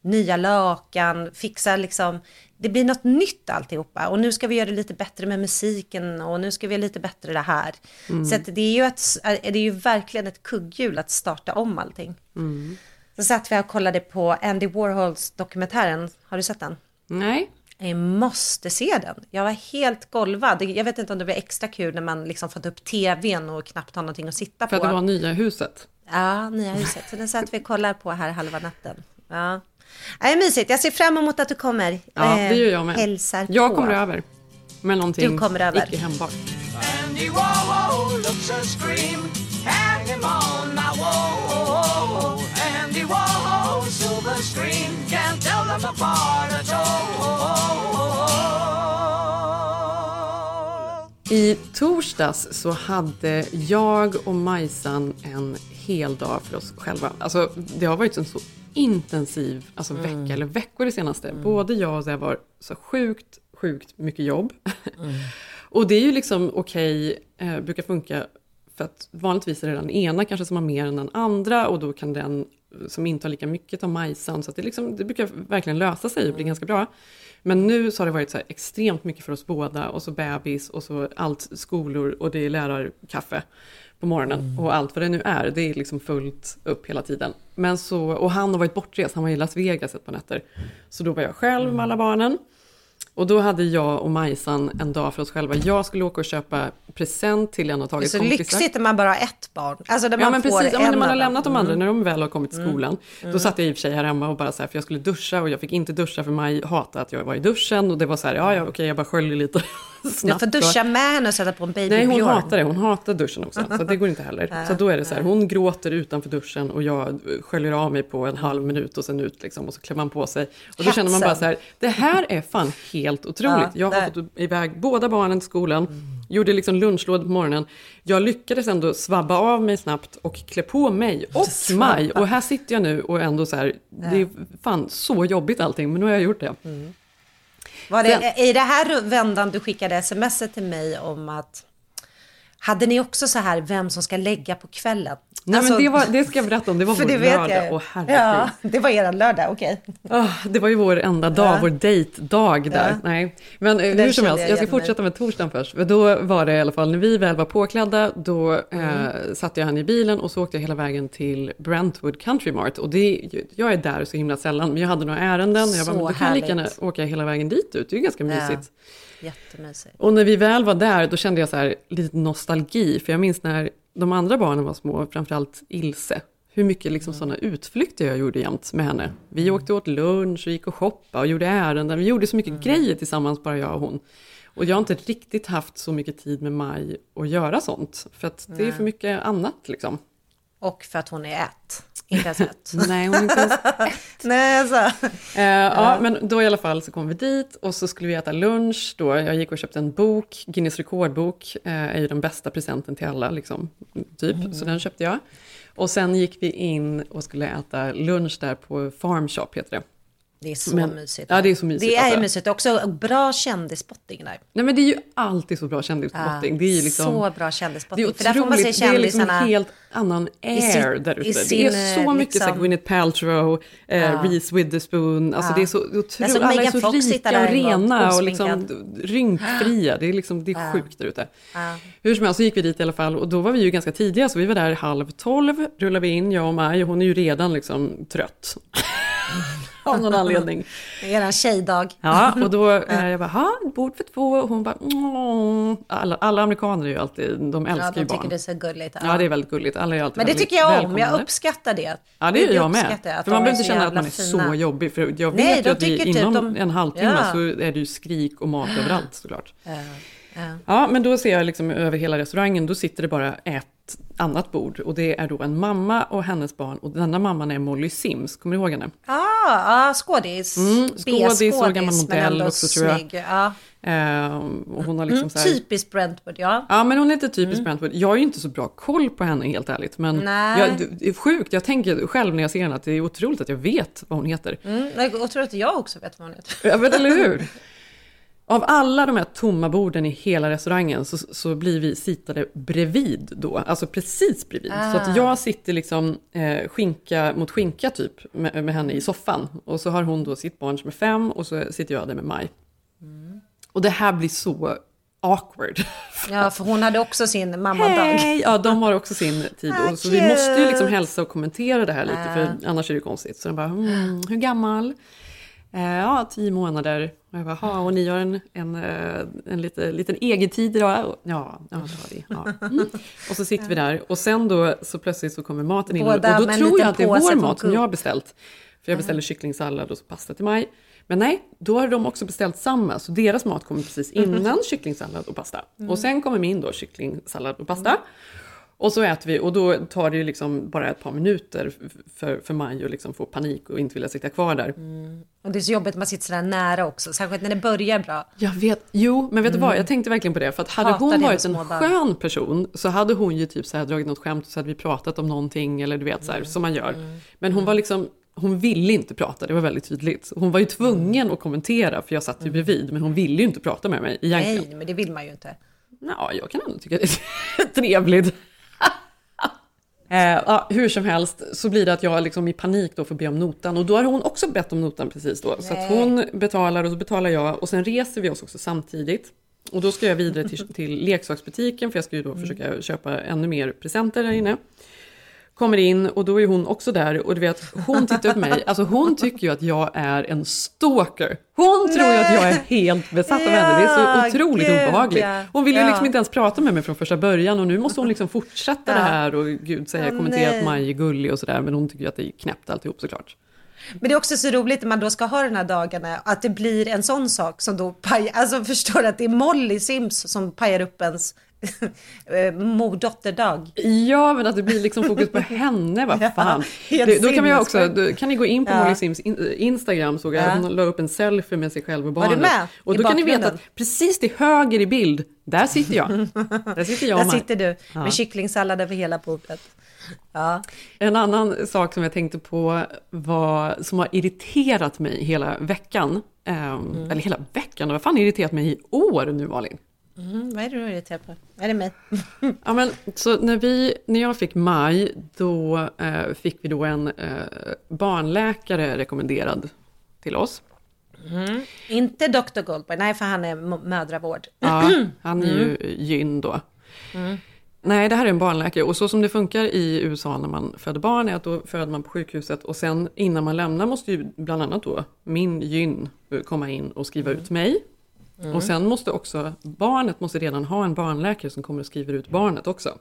Speaker 2: nya lakan, fixa liksom, det blir något nytt alltihopa och nu ska vi göra det lite bättre med musiken och nu ska vi göra lite bättre det här.
Speaker 1: Mm.
Speaker 2: Så det är ju ett, det är ju verkligen ett kugghjul att starta om allting.
Speaker 1: Mm.
Speaker 2: Så satt vi och kollade på Andy Warhols dokumentären. Har du sett den?
Speaker 1: Nej.
Speaker 2: Jag måste se den. Jag var helt golvad. Jag vet inte om det var extra kul när man liksom fått upp tvn och knappt har någonting att sitta
Speaker 1: För
Speaker 2: på.
Speaker 1: att det var nya huset.
Speaker 2: Ja, nya huset. Så den satt vi och kollade på här halva natten. Ja. Det är mysigt. Jag ser fram emot att du kommer.
Speaker 1: Ja,
Speaker 2: eh,
Speaker 1: det gör jag med.
Speaker 2: Hälsar
Speaker 1: Jag
Speaker 2: på.
Speaker 1: kommer över. Med någonting
Speaker 2: Du kommer över.
Speaker 1: icke hembakt.
Speaker 10: Andy Warhol looks a scream, hang him on my wall. Andy Warhol, silver screen, can't tell them apart at all.
Speaker 1: I torsdags så hade jag och Majsan en hel dag för oss själva. Alltså, det har varit en så intensiv alltså,
Speaker 2: Mm.
Speaker 1: vecka, eller veckor det senaste. Både jag och Zeb har så sjukt, sjukt mycket jobb.
Speaker 2: Mm. [laughs]
Speaker 1: och det är ju liksom okej, eh, brukar funka för att vanligtvis är det den ena kanske som har mer än den andra och då kan den som inte har lika mycket ta Majsan. Så det, liksom, det brukar verkligen lösa sig och bli ganska bra. Men nu så har det varit så extremt mycket för oss båda och så bebis och så allt skolor och det är lärarkaffe på morgonen och allt vad det nu är. Det är liksom fullt upp hela tiden. Men så, och han har varit bortrest, han var i Las Vegas ett par nätter. Så då var jag själv med alla barnen. Och då hade jag och Majsan en dag för oss själva. Jag skulle åka och köpa present till en av
Speaker 2: Det är så
Speaker 1: kompisar.
Speaker 2: lyxigt när man bara har ett barn. Alltså när
Speaker 1: Ja
Speaker 2: man
Speaker 1: men
Speaker 2: får
Speaker 1: precis, ja, men när man har lämnat
Speaker 2: dem.
Speaker 1: de andra,
Speaker 2: Mm.
Speaker 1: när de väl har kommit till
Speaker 2: Mm.
Speaker 1: skolan.
Speaker 2: Mm.
Speaker 1: Då satt jag i och för sig här hemma och bara så här, för jag skulle duscha och jag fick inte duscha för Maj hatade att jag var i duschen. Och det var så här, ja ja okej jag bara sköljer lite [laughs]
Speaker 2: Du
Speaker 1: snabbt.
Speaker 2: får duscha med henne och sätta på en baby
Speaker 1: Nej hon
Speaker 2: Björn.
Speaker 1: hatar det, hon hatar duschen också. Så det går inte heller. [laughs] Så då är det så här, hon gråter utanför duschen och jag sköljer av mig på en halv minut och sen ut liksom. Och så klär man på sig. Och då känner man bara så här, det här är fan helt otroligt.
Speaker 2: Ja,
Speaker 1: jag har fått iväg båda barnen till skolan. Gjorde liksom lunchlåda på morgonen. Jag lyckades ändå svabba av mig snabbt och klä på mig och
Speaker 2: Svabba.
Speaker 1: Maj. Och här sitter jag nu och ändå så här, det är fan så jobbigt allting, men nu har jag gjort det.
Speaker 2: Var
Speaker 1: Sen-
Speaker 2: det i det här vändan du skickade sms till mig om att Hade ni också så här vem som ska lägga på kvällen?
Speaker 1: Nej,
Speaker 2: Alltså-
Speaker 1: men det, var, det ska jag berätta om, det var [laughs]
Speaker 2: För
Speaker 1: vår
Speaker 2: det vet
Speaker 1: lördag.
Speaker 2: jag.
Speaker 1: Herregud.
Speaker 2: ja, det var er lördag, okej.
Speaker 1: Ah, det var ju vår enda dag,
Speaker 2: Ja.
Speaker 1: vår dejtdag där.
Speaker 2: Ja.
Speaker 1: Nej. Men eh,
Speaker 2: Där
Speaker 1: hur som helst,
Speaker 2: jag
Speaker 1: jag ska fortsätta med torsdagen först. För då var det i alla fall, när vi väl var påklädda, då
Speaker 2: Mm.
Speaker 1: eh, satte jag henne i bilen och så åkte jag hela vägen till Brentwood Country Mart. Och det, jag är där så himla sällan, men jag hade några ärenden. och Jag bara,
Speaker 2: Så
Speaker 1: men då kan jag lika gärna åka hela vägen dit ut, det är ju ganska
Speaker 2: Ja.
Speaker 1: Mysigt.
Speaker 2: Jättemysigt.
Speaker 1: Och när vi väl var där, då kände jag så här lite nostalgi, för jag minns när de andra barnen var små, framförallt Ilse, hur mycket liksom sådana utflykter jag gjorde jämt med henne. Vi åkte åt lunch och gick och shoppade och gjorde ärenden, vi gjorde så mycket grejer tillsammans, bara jag och hon. Och jag har inte riktigt haft så mycket tid med Maj att göra sånt, för att det är
Speaker 2: Nej.
Speaker 1: för mycket annat liksom.
Speaker 2: Och för att hon är ett, inte ens ett. [laughs]
Speaker 1: Nej, hon är inte ens [laughs]
Speaker 2: Nej, alltså.
Speaker 1: Eh, ja, men då i alla fall så kom vi dit och så skulle vi äta lunch då. Jag gick och köpte en bok, Guinness rekordbok, eh, är ju den bästa presenten till alla, liksom, typ. Så den köpte jag. Och sen gick vi in och skulle äta lunch där på Farm Shop, heter det.
Speaker 2: Det är så
Speaker 1: Men-
Speaker 2: mysigt.
Speaker 1: Ja, det är så mysigt.
Speaker 2: Det är
Speaker 1: alltså.
Speaker 2: mysigt. Också bra kändisspotting där.
Speaker 1: Nej, men det är ju alltid så bra kändisspotting. det är liksom...
Speaker 2: Så bra kändisspotting.
Speaker 1: Det är
Speaker 2: För där får man se
Speaker 1: otroligt, det är liksom en helt annan air där ute. det är så
Speaker 2: eh,
Speaker 1: mycket så här
Speaker 2: liksom-
Speaker 1: Gwyneth Paltrow, eh,
Speaker 2: Ja.
Speaker 1: Reese Witherspoon, alltså
Speaker 2: Ja.
Speaker 1: det är så otroligt,
Speaker 2: såg
Speaker 1: alla är så
Speaker 2: Fox
Speaker 1: rika och rena och liksom
Speaker 2: osminkad.
Speaker 1: rynkfria. Det är liksom, det är
Speaker 2: Ja.
Speaker 1: sjukt där ute.
Speaker 2: Ja.
Speaker 1: Hur som helst så gick vi dit i alla fall och då var vi ju ganska tidiga så vi var där halv tolv, rullade vi in, jag och Maj och hon är ju redan liksom trött. Av någon anledning.
Speaker 2: Eran tjejdag.
Speaker 1: Ja, och då [laughs] eh, jag bara, ha, bord för två, och hon bara, "Åh." alla, alla amerikaner är ju alltid, de
Speaker 2: Ja,
Speaker 1: älskar
Speaker 2: de
Speaker 1: ju
Speaker 2: tycker
Speaker 1: barn.
Speaker 2: det är så gulligt.
Speaker 1: Ja, det är väldigt gulligt. Alla är alltid
Speaker 2: Men det tycker jag om, jag uppskattar det.
Speaker 1: Ja, det gör jag med. För man behöver
Speaker 2: är
Speaker 1: inte känna att man är
Speaker 2: fina.
Speaker 1: så jobbig. För jag
Speaker 2: Nej,
Speaker 1: vet
Speaker 2: de
Speaker 1: ju att vi,
Speaker 2: tycker typ
Speaker 1: inom
Speaker 2: de-
Speaker 1: en halvtimme
Speaker 2: Ja.
Speaker 1: så är det ju skrik och mat överallt såklart.
Speaker 2: Ja, ja.
Speaker 1: Ja, men då ser jag liksom över hela restaurangen, då sitter det bara ett annat bord. Och det är då en mamma och hennes barn. Och denna mamman är Molly Sims, kommer du ihåg henne?
Speaker 2: Ah, ah, skådis.
Speaker 1: Mm, skådis och gammal modell också, tror jag.
Speaker 2: snygg. Ja.
Speaker 1: Ehm, och hon har liksom
Speaker 2: Mm,
Speaker 1: så här...
Speaker 2: typiskt Brentwood, ja.
Speaker 1: Ja, men hon är inte typiskt Brentwood. Jag har ju inte så bra koll på henne helt ärligt. Men jag, det är sjukt, jag tänker själv när jag ser henne att det är otroligt att jag vet vad hon heter.
Speaker 2: Mm, jag tror att jag också vet vad hon heter.
Speaker 1: Ja, men eller hur? [laughs] Av alla de här tomma borden i hela restaurangen så, så blir vi sittade bredvid då, alltså precis bredvid. Så
Speaker 2: Ah.
Speaker 1: att jag sitter liksom eh, skinka mot skinka typ med, med henne i soffan. Och så har hon då sitt barn som är fem och så sitter jag där med Maj. Och det här blir så awkward.
Speaker 2: Ja, för hon hade också sin mammadag.
Speaker 1: Hej! Ja, de har också sin tid.
Speaker 2: Ah,
Speaker 1: så vi måste ju liksom hälsa och kommentera det här lite,
Speaker 2: Ah.
Speaker 1: för annars är det konstigt. Så de bara, mm, hur gammal? Eh, ja, tio månader. Och jag bara, "Ha, och ni har en, en, eh, en lite, liten egen tid idag? Och, Ja, ja, det har vi. Ja. Mm. Och så sitter vi där och sen då så plötsligt så kommer maten in.
Speaker 2: Båda
Speaker 1: och då tror jag att det är vår mat som jag har beställt. För jag beställde kycklingsallad och så pasta till mig. Men nej, då har de också beställt samma. Så deras mat kommer precis innan kycklingsallad och pasta. Och sen kommer min då kycklingsallad och pasta. Och så äter vi och då tar det ju liksom bara ett par minuter för, för Maj att liksom få panik och inte vilja sitta kvar där.
Speaker 2: Och det är så jobbigt att man sitter sådär nära också, särskilt när det börjar bra.
Speaker 1: Jag vet, jo, men vet du vad, jag tänkte verkligen på det. För att hade
Speaker 2: Mm. Hatar
Speaker 1: hon varit en
Speaker 2: barn.
Speaker 1: skön person så hade hon ju typ så här dragit något skämt och så hade vi pratat om någonting eller du vet så
Speaker 2: Mm.
Speaker 1: här, som man gör. Men hon var liksom, hon ville inte prata, det var väldigt tydligt. Hon var ju tvungen att kommentera för jag satt ju bredvid, men hon ville ju inte prata med mig egentligen.
Speaker 2: Mm. Nej, men det vill man ju inte.
Speaker 1: Ja, jag kan ändå tycka det är [laughs] trevligt. Eh, hur som helst så blir det att jag liksom i panik då får be om notan och då har hon också bett om notan precis då. Så att
Speaker 2: Nej.
Speaker 1: hon betalar och så betalar jag och sen reser vi oss också samtidigt. Och då ska jag vidare till, till leksaksbutiken för jag ska ju då försöka köpa ännu mer presenter där inne. Kommer in och då är hon också där och du vet, hon tittar på mig, alltså hon tycker ju att jag är en stalker. Hon tror ju att jag är helt besatt av henne, det är så otroligt
Speaker 2: gud,
Speaker 1: obehagligt. Hon vill ju
Speaker 2: Ja.
Speaker 1: liksom inte ens prata med mig från första början och nu måste hon liksom fortsätta
Speaker 2: Ja.
Speaker 1: det här och gud säga,
Speaker 2: Åh,
Speaker 1: kommentera att Maj är gullig och sådär, men hon tycker ju att det är knäppt alltihop såklart.
Speaker 2: Men det är också så roligt när man då ska ha den här dagarna, att det blir en sån sak som då pajar, alltså förstår du att det är Molly Sims som pajar upp ens [laughs] mor-dotterdag.
Speaker 1: Ja, men att det blir liksom fokus på [laughs] henne, vad
Speaker 2: Ja,
Speaker 1: fan.
Speaker 2: helt
Speaker 1: Det, då kan, vi också, då kan ni gå in på
Speaker 2: Ja.
Speaker 1: Molly Sims in, Instagram, såg jag,
Speaker 2: Ja.
Speaker 1: hon la upp en selfie med sig själv och
Speaker 2: Var du
Speaker 1: barnet.
Speaker 2: med
Speaker 1: och
Speaker 2: i
Speaker 1: då kan ni veta att precis till höger i bild, där sitter jag. [laughs] Där sitter jag
Speaker 2: Där sitter du
Speaker 1: Ja.
Speaker 2: med kycklingsallad över hela bordet. Ja.
Speaker 1: En annan sak som jag tänkte på var, som har irriterat mig hela veckan, ehm,
Speaker 2: Mm.
Speaker 1: eller hela veckan, vad fan har irriterat mig i år nu Malin?
Speaker 2: Mm, vad är det du irriterad på? Är det mig? [laughs]
Speaker 1: Ja, men, så när, vi, när jag fick maj, då eh, fick vi då en eh, barnläkare rekommenderad till oss.
Speaker 2: Mm. Inte Dr. Goldberg, nej för han är mödravård.
Speaker 1: Ja, [clears throat] han är ju gyn då.
Speaker 2: Mm.
Speaker 1: Nej, det här är en barnläkare och så som det funkar i USA när man föder barn är att då föder man på sjukhuset och sen innan man lämnar måste ju bland annat då min gyn komma in och skriva ut mig.
Speaker 2: Mm.
Speaker 1: Och sen måste också barnet måste redan ha en barnläkare som kommer och skriver ut barnet också.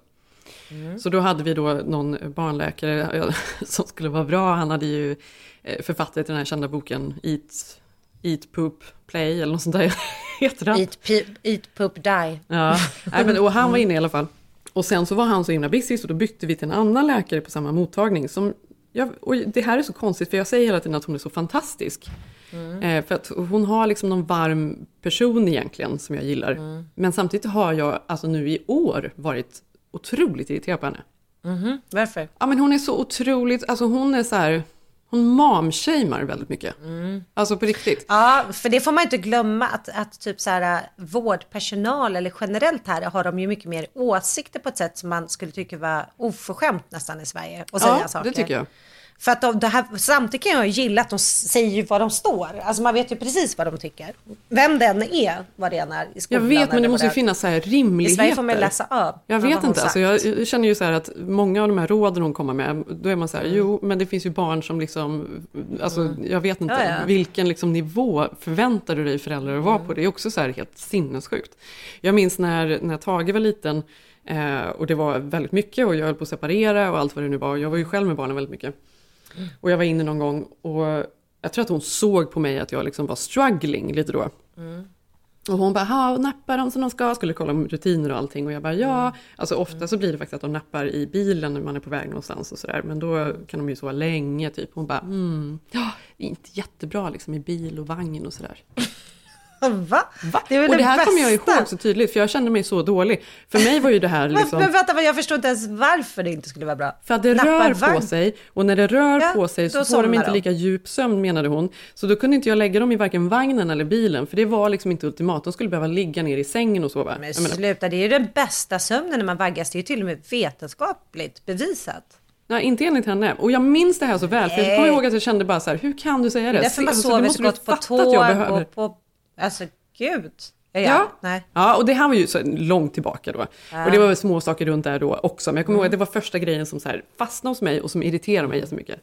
Speaker 2: Mm.
Speaker 1: Så då hade vi då någon barnläkare [laughs] som skulle vara bra. Han hade ju eh, författat till den här kända boken Eat, Eat Poop, Play eller något sånt där [laughs] heter den.
Speaker 2: Eat, eat poop, die.
Speaker 1: Ja, Nej, men, och han var inne i alla fall. Och sen så var han så himla busy så då bytte vi till en annan läkare på samma mottagning. Som jag, och det här är så konstigt för jag säger hela tiden att hon är så fantastisk.
Speaker 2: Mm.
Speaker 1: Eh, för att hon har liksom någon varm person egentligen som jag gillar.
Speaker 2: Mm.
Speaker 1: Men samtidigt har jag alltså nu i år varit otroligt irriterad på henne.
Speaker 2: Mhm, Varför?
Speaker 1: Ja men hon är så otroligt, alltså hon är så här, hon momshamear väldigt mycket.
Speaker 2: Mm.
Speaker 1: Alltså på riktigt.
Speaker 2: Ja, för det får man inte glömma att, att typ så här, vårdpersonal eller generellt här har de ju mycket mer åsikter på ett sätt som man skulle tycka var oförskämt nästan i Sverige. Och säga
Speaker 1: Ja,
Speaker 2: saker.
Speaker 1: det tycker jag.
Speaker 2: För att de, det här, samtidigt kan jag gilla att de säger vad de står. Alltså man vet ju precis vad de tycker. Vem den är, vad det än är i
Speaker 1: Jag
Speaker 2: skolan.
Speaker 1: vet, men det måste ju finnas så här
Speaker 2: I
Speaker 1: rimligheter.
Speaker 2: Sverige får man läsa av.
Speaker 1: Jag vet inte, alltså jag, jag känner ju så här att många av de här råden hon kommer med, då är man så här, jo, men det finns ju barn som liksom, alltså jag vet inte,
Speaker 2: Mm. Ja, ja.
Speaker 1: vilken liksom nivå förväntar du dig föräldrar att vara
Speaker 2: Mm.
Speaker 1: på? Det är också så här helt sinnessjukt. Jag minns när, när Tage var liten, eh, och det var väldigt mycket, och jag höll på att separera och allt vad det nu var, jag var ju själv med barnen väldigt mycket. Och jag var inne någon gång, och jag tror att hon såg på mig att jag liksom var struggling lite då.
Speaker 2: Mm.
Speaker 1: Och hon bara, nappar de som de ska? Skulle kolla om rutiner och allting. Och jag bara, ja. Alltså ofta så blir det faktiskt att de nappar i bilen när man är på väg någonstans och sådär. Men då kan de ju sova länge typ. Hon bara, mm, ja, det är inte jättebra liksom i bil och vagn och sådär. [laughs] [laughs]
Speaker 2: Va?
Speaker 1: Va?
Speaker 2: Det är väl
Speaker 1: och det
Speaker 2: det
Speaker 1: här kommer jag ihåg så tydligt, för jag kände mig så dålig. För mig var ju det här [laughs]
Speaker 2: Men,
Speaker 1: liksom...
Speaker 2: men vänta, vad, jag förstår inte ens varför det inte skulle vara bra.
Speaker 1: För att det
Speaker 2: Nappa
Speaker 1: rör
Speaker 2: vagn.
Speaker 1: på sig och när det rör
Speaker 2: Ja,
Speaker 1: på sig så får de inte
Speaker 2: de.
Speaker 1: lika djup sömn menade hon. Så då kunde inte jag lägga dem i varken vagnen eller bilen för det var liksom inte ultimat. De skulle behöva ligga ner i sängen och sova.
Speaker 2: Men sluta, det är ju den bästa sömnen när man vaggas. Det är ju till och med vetenskapligt bevisat.
Speaker 1: nej, inte enligt henne. Och jag minns det här så väl för jag
Speaker 2: Nej.
Speaker 1: kommer ihåg att jag kände bara så här, hur kan du säga
Speaker 2: Det
Speaker 1: det?
Speaker 2: är därför man
Speaker 1: Alltså,
Speaker 2: sover så gott på tåg och på... Alltså gud. Ja,
Speaker 1: Ja.
Speaker 2: Nej.
Speaker 1: Ja, och det här var ju så långt tillbaka då.
Speaker 2: Ja.
Speaker 1: Och det var väl små saker runt där då också. Men jag kommer ihåg att det var första grejen som så här fastnade hos mig och som irriterade mig jättemycket.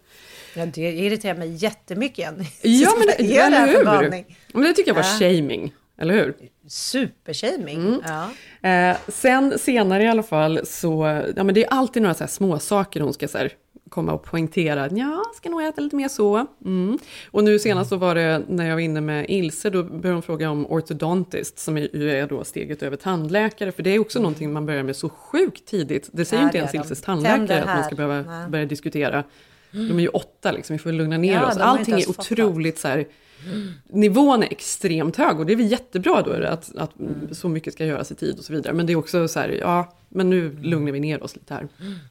Speaker 2: Ja, det irriterar mig jättemycket igen.
Speaker 1: Ja, men [laughs] det,
Speaker 2: är
Speaker 1: eller hur? Men det tycker jag var
Speaker 2: Ja.
Speaker 1: shaming, eller hur?
Speaker 2: Supershaming. Ja.
Speaker 1: Eh, sen senare i alla fall så, ja men det är alltid några så här små saker hon ska så här, komma och poängtera. Ja, ska nog äta lite mer så. Mm. Och nu senast så var det när jag var inne med Ilse, då började hon fråga om ortodontist, som är- ju är då steget över tandläkare. För det är också någonting man börjar med så sjukt tidigt. Det säger
Speaker 2: Ja,
Speaker 1: inte
Speaker 2: det
Speaker 1: ens. Ilses tandläkare att man ska behöva
Speaker 2: Nej.
Speaker 1: börja diskutera. De är ju åtta liksom, vi får lugna ner
Speaker 2: Ja,
Speaker 1: oss.
Speaker 2: inte
Speaker 1: Allting är
Speaker 2: ens fattat.
Speaker 1: otroligt så här, nivån är extremt hög och det är väl jättebra då att, att så mycket ska göras i tid och så vidare. Men det är också så här, ja, men nu lugnar vi ner oss lite här.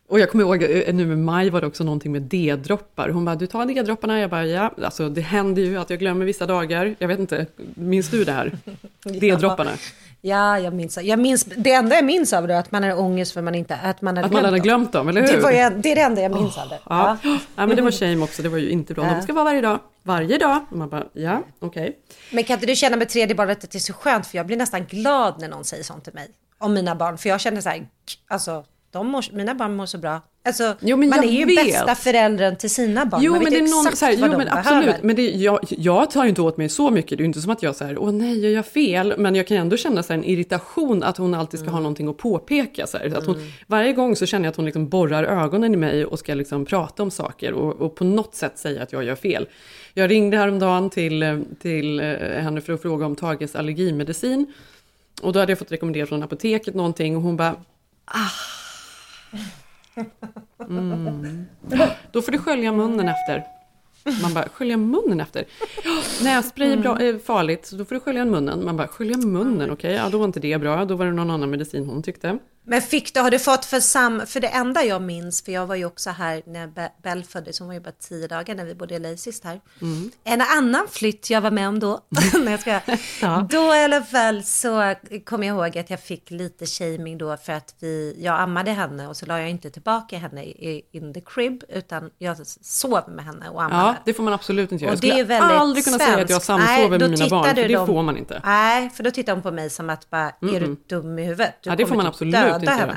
Speaker 1: Och jag kommer ihåg eh, nu med maj var det också någonting med D-droppar. Hon bara, du tar D-dropparna? Jag bara, ja, alltså det händer ju att jag glömmer vissa dagar. Jag vet inte, minns du det här? [laughs] D-dropparna.
Speaker 2: Ja, jag minns. Jag minns. Det enda jag minns av det är att man har ångest för man inte, att man hade
Speaker 1: Att man hade glömt dem, eller hur?
Speaker 2: Det, var jag, det är det enda jag minns av det.
Speaker 1: Ja. ja, men det var shame också, det var ju inte bra.
Speaker 2: Ja.
Speaker 1: De ska vara varje dag, varje dag. Och man bara, ja, okej.
Speaker 2: Men kan inte du känna med tredje barnet att det är så skönt? För jag blir nästan glad när någon säger sånt till mig. Om mina barn. För jag känner så här, alltså, de mår, mina barn mår så bra. Alltså,
Speaker 1: Jo, men
Speaker 2: man är ju
Speaker 1: vet.
Speaker 2: bästa föräldern till sina barn.
Speaker 1: Jo,
Speaker 2: man
Speaker 1: men
Speaker 2: vet
Speaker 1: det är någon,
Speaker 2: exakt
Speaker 1: så här,
Speaker 2: vad
Speaker 1: jo,
Speaker 2: de
Speaker 1: men
Speaker 2: behöver.
Speaker 1: absolut. Men det, jag, jag tar ju inte åt mig så mycket. Det är ju inte som att jag säger, åh nej, gör jag fel? Men jag kan ändå känna så här, en irritation att hon alltid ska
Speaker 2: Mm.
Speaker 1: ha någonting att påpeka. Så här. Att hon, Varje gång så känner jag att hon liksom borrar ögonen i mig och ska liksom prata om saker och, och på något sätt säga att jag gör fel. Jag ringde häromdagen till, till eh, henne för att fråga om Tages allergimedicin. Och då hade jag fått rekommenderat från apoteket någonting och hon bara, Mm. Då får du skölja munnen efter. Man bara, skölja munnen efter? Nässpray är bra, är farligt, så då får du skölja munnen. Man bara, skölja munnen, okej, ja då var inte det bra. Då var det någon annan medicin hon tyckte.
Speaker 2: Men fick du, har du fått för sam, för det enda jag minns, för jag var ju också här när Be- Bell föddes, hon var ju bara tio dagar när vi bodde i LA sist här.
Speaker 1: Mm.
Speaker 2: En annan flytt jag var med om då, [laughs] när jag ska, [laughs] då i alla fall så kom jag ihåg att jag fick lite shaming då för att vi, jag ammade henne och så la jag inte tillbaka henne i, in the crib, utan jag sov med henne och ammade.
Speaker 1: Ja, det får man absolut inte göra.
Speaker 2: Och
Speaker 1: Jag
Speaker 2: det är
Speaker 1: skulle
Speaker 2: väldigt
Speaker 1: aldrig kunna säga att jag samsover med mina barn, för det
Speaker 2: de-
Speaker 1: får man inte.
Speaker 2: Nej, för då tittar hon på mig som att bara, är du dum i huvudet? Du
Speaker 1: ja, det får
Speaker 2: kommer
Speaker 1: man
Speaker 2: typ
Speaker 1: absolut
Speaker 2: döda
Speaker 1: inte
Speaker 2: henne.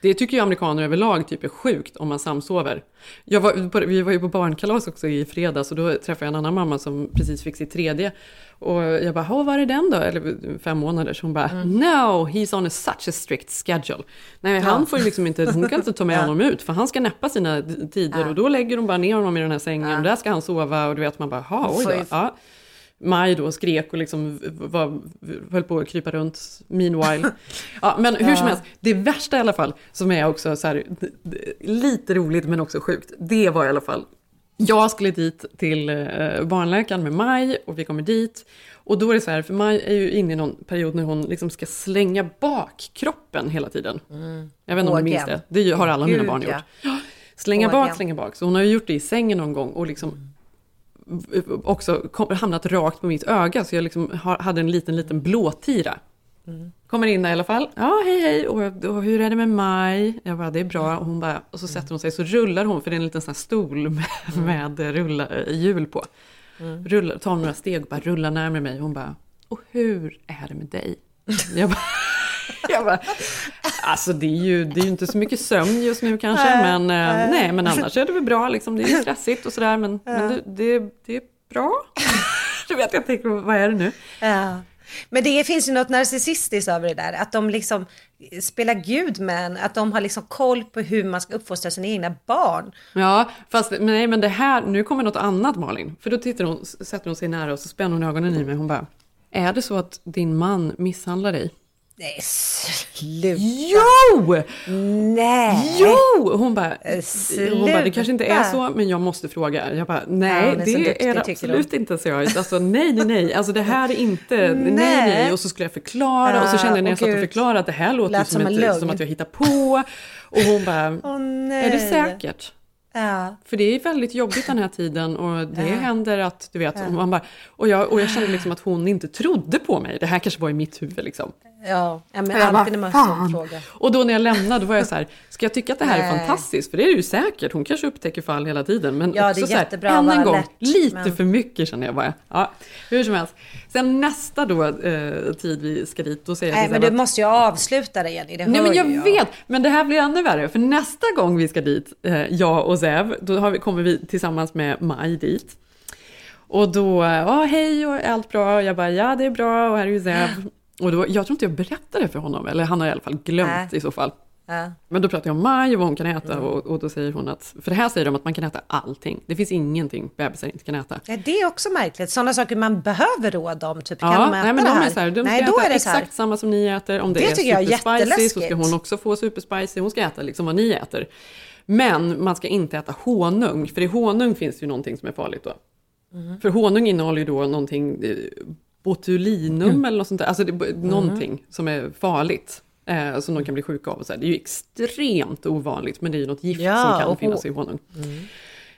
Speaker 1: Det tycker ju amerikaner överlag typ är sjukt om man samsover. Jag var, vi var ju på barnkalas också i fredags och då träffade jag en annan mamma som precis fick sitt tredje. Och jag bara, "Åh, var är den då? Eller fem månader. Så hon bara, no, he's on a such a strict schedule. Nej, han
Speaker 2: Ja.
Speaker 1: får ju liksom inte, hon kan inte ta med [laughs]
Speaker 2: Ja.
Speaker 1: honom ut för han ska näppa sina tider
Speaker 2: Ja.
Speaker 1: och då lägger de bara ner honom i den här sängen och där ska han sova och du vet man bara, ha, oj då. Ja. Maj då skrek och liksom var, höll på att krypa runt meanwhile. [laughs] Ja, men hur som
Speaker 2: Ja.
Speaker 1: helst, det värsta i alla fall, som är också så här, lite roligt men också sjukt, det var i alla fall, jag skulle dit till eh, barnläkaren med Maj och vi kommer dit. Och då är det så här, för Maj är ju inne i någon period när hon liksom ska slänga bak kroppen hela tiden. Jag vet inte om du minns det, det har alla mina
Speaker 2: Gud,
Speaker 1: barn
Speaker 2: ja.
Speaker 1: gjort. [gasps] Slänga
Speaker 2: Ågen.
Speaker 1: bak, slänga bak. Så hon har ju gjort det i sängen någon gång och liksom också kom, hamnat rakt på mitt öga. Så jag liksom har, hade en liten, liten blåtira. Kommer in där i alla fall. Ja, hej hej. Och, och hur är det med Maj? Jag bara, det är bra. Och hon bara, och så sätter hon sig, så rullar hon, för det är en liten sån stol med, med rulla, hjul på. Rullar, tar några steg och bara rullar närmare mig. Hon bara, och hur är det med dig? Jag bara, [laughs] jag bara alltså det är, ju, det är ju inte så mycket sömn just nu kanske,
Speaker 2: Nej,
Speaker 1: men, eh,
Speaker 2: nej.
Speaker 1: nej, men annars är det väl bra. Liksom. Det är ju [laughs] stressigt och sådär, men, men det, det, det är bra. [laughs] Du vet, jag tänker, vad är det nu?
Speaker 2: Ja. Men det finns ju något narcissistiskt över det där, att de liksom spelar gud med en, att de har liksom koll på hur man ska uppfostra sina egna barn.
Speaker 1: Ja, fast men nej, men det här, nu kommer något annat Malin. För då tittar hon, sätter hon sig nära och så spänner hon ögonen i mig. Hon bara, är det så att din man misshandlar dig?
Speaker 2: Nej, sluta.
Speaker 1: Jo!
Speaker 2: Nej!
Speaker 1: Jo! Hon bara, hon bara, det kanske inte är så, men jag måste fråga. Jag bara, nej,
Speaker 2: Ja,
Speaker 1: det
Speaker 2: duktig,
Speaker 1: är det absolut inte, så jag. Alltså nej, nej, nej, alltså det här är inte, nej, nej,
Speaker 2: Nej.
Speaker 1: Och så skulle jag förklara, och så kände jag när
Speaker 2: Ja,
Speaker 1: jag satt och förklarade att det här låter
Speaker 2: Lät
Speaker 1: som,
Speaker 2: som
Speaker 1: ett, som att jag hittar på. Och hon bara,
Speaker 2: nej.
Speaker 1: är det säkert?
Speaker 2: Ja.
Speaker 1: För det är väldigt jobbigt den här tiden och det
Speaker 2: Ja.
Speaker 1: händer att, du vet, och, man bara, och, jag, och jag kände liksom att hon inte trodde på mig. Det här kanske var i mitt huvud liksom.
Speaker 2: Ja, men
Speaker 1: jag
Speaker 2: alltid när
Speaker 1: bara,
Speaker 2: man har
Speaker 1: "Fan."
Speaker 2: fråga.
Speaker 1: Och då när jag lämnade var jag så här, ska jag tycka att det här är fantastiskt? För det är det ju säkert, hon kanske upptäcker fall hela tiden. Men
Speaker 2: Ja, det är
Speaker 1: också så här, än en gång,
Speaker 2: alert,
Speaker 1: lite
Speaker 2: men-
Speaker 1: för mycket känner jag bara. Ja, hur som helst. Sen nästa då, eh, tid vi ska dit, då säger jag
Speaker 2: Nej, men du
Speaker 1: att-
Speaker 2: måste ju avsluta det Jenny, det
Speaker 1: Nej men
Speaker 2: ju
Speaker 1: jag vet, men det här blir ännu värre. För nästa gång vi ska dit, eh, jag och Zev, då har vi, kommer vi tillsammans med Maj dit. Och då, ja hej och allt bra? Och jag bara, ja det är bra och här är ju Zev. Och då, jag tror inte jag berättade för honom, eller han har i alla fall glömt
Speaker 2: Nej.
Speaker 1: i så fall.
Speaker 2: Ja.
Speaker 1: Men då pratar jag om Maj och vad hon kan äta
Speaker 2: Mm.
Speaker 1: och, och då säger hon att, för det här säger de att man kan äta allting. Det finns ingenting bebisar inte kan äta.
Speaker 2: Ja, det är också märkligt. Sådana saker man behöver råd om. Typ, kan
Speaker 1: Ja,
Speaker 2: de äta
Speaker 1: nej, men
Speaker 2: det
Speaker 1: de
Speaker 2: här?
Speaker 1: är så här, de ska
Speaker 2: nej, då
Speaker 1: äta
Speaker 2: är det
Speaker 1: exakt samma som ni äter. Om det,
Speaker 2: Det
Speaker 1: är superspicy så ska hon också få superspicy. Hon ska äta liksom vad ni äter. Men man ska inte äta honung, för i honung finns det ju någonting som är farligt då.
Speaker 2: Mhm.
Speaker 1: För honung innehåller ju då någonting, eh, botulinum
Speaker 2: Mm.
Speaker 1: eller något sånt där, alltså det, någonting som är farligt. Eh, som de kan bli sjuka av. Och så här. Det är ju extremt ovanligt, men det är ju något gift
Speaker 2: Ja,
Speaker 1: som kan
Speaker 2: och
Speaker 1: finnas i
Speaker 2: hon-
Speaker 1: honung.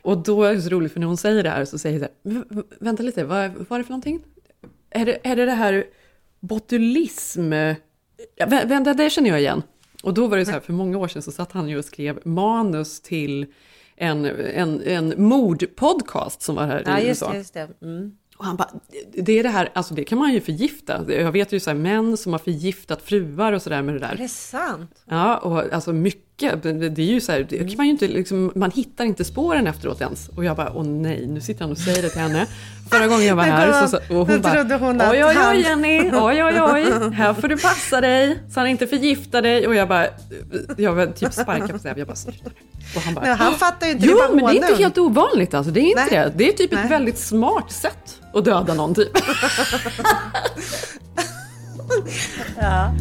Speaker 1: Och då är det så roligt, för när hon säger det här så säger jag så här, "V- v- vänta lite, vad, vad är det för någonting? Är det, är det det här botulism? Ja, vänta, det känner jag igen. Och då var det så här, för många år sedan så satt han ju och skrev manus till en, en, en mordpodcast som var här
Speaker 2: Ja,
Speaker 1: i
Speaker 2: just
Speaker 1: USA.
Speaker 2: Just det. Mm.
Speaker 1: Och han bara, det är det här, alltså det kan man ju förgifta. Jag vet ju så här män som har förgiftat fruar och sådär med det
Speaker 2: Är
Speaker 1: där.
Speaker 2: det sant?
Speaker 1: Ja, och alltså mycket, det det är ju så här, kan man ju inte, liksom, man hittar inte spåren efteråt ens. Och jag bara, åh nej, nu sitter han och säger det till henne. Förra gången jag var här så, och hon bara,
Speaker 2: hon
Speaker 1: oj oj oj Jenny, oj oj oj, här får du passa dig så han inte förgiftar dig. Och jag bara, jag var typ sparkade på Zev, jag bara, sluta. Och han bara,
Speaker 2: Nej, han fattar ju inte.
Speaker 1: Jo,
Speaker 2: det
Speaker 1: men det är inte helt ovanligt alltså. Det är inte
Speaker 2: Nej.
Speaker 1: det. Det är typ ett
Speaker 2: Nej.
Speaker 1: väldigt smart sätt att döda någon typ. [laughs]
Speaker 2: Ja.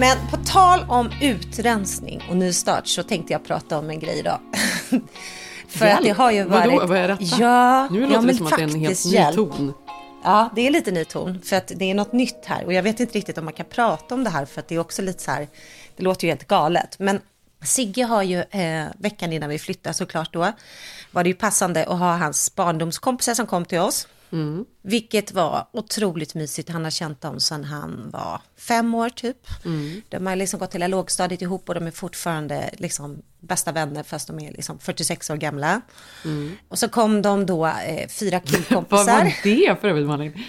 Speaker 2: Men på tal om utrensning och nystart så tänkte jag prata om en grej idag. [laughs] För att det har ju varit...
Speaker 1: Vadå, vad är detta?
Speaker 2: Ja,
Speaker 1: nu
Speaker 2: ja,
Speaker 1: låter det
Speaker 2: men
Speaker 1: som att det är en helt
Speaker 2: faktiskt
Speaker 1: ny
Speaker 2: hjälp.
Speaker 1: ton.
Speaker 2: Ja, det är lite ny ton för att det är något nytt här och jag vet inte riktigt om man kan prata om det här för att det är också lite så här, det låter ju helt galet. Men Sigge har ju eh, veckan innan vi flyttade såklart då, var det ju passande att ha hans barndomskompisar som kom till oss.
Speaker 1: Mm.
Speaker 2: Vilket var otroligt mysigt. Han har känt dem sedan han var fem år typ.
Speaker 1: Mm.
Speaker 2: De har liksom gått hela lågstadiet ihop och de är fortfarande liksom bästa vänner fast de är liksom 46 år gamla.
Speaker 1: Mm.
Speaker 2: Och så kom de då eh, fyra [laughs]
Speaker 1: Vad
Speaker 2: killkompisar.
Speaker 1: var det för övrigt, Malin?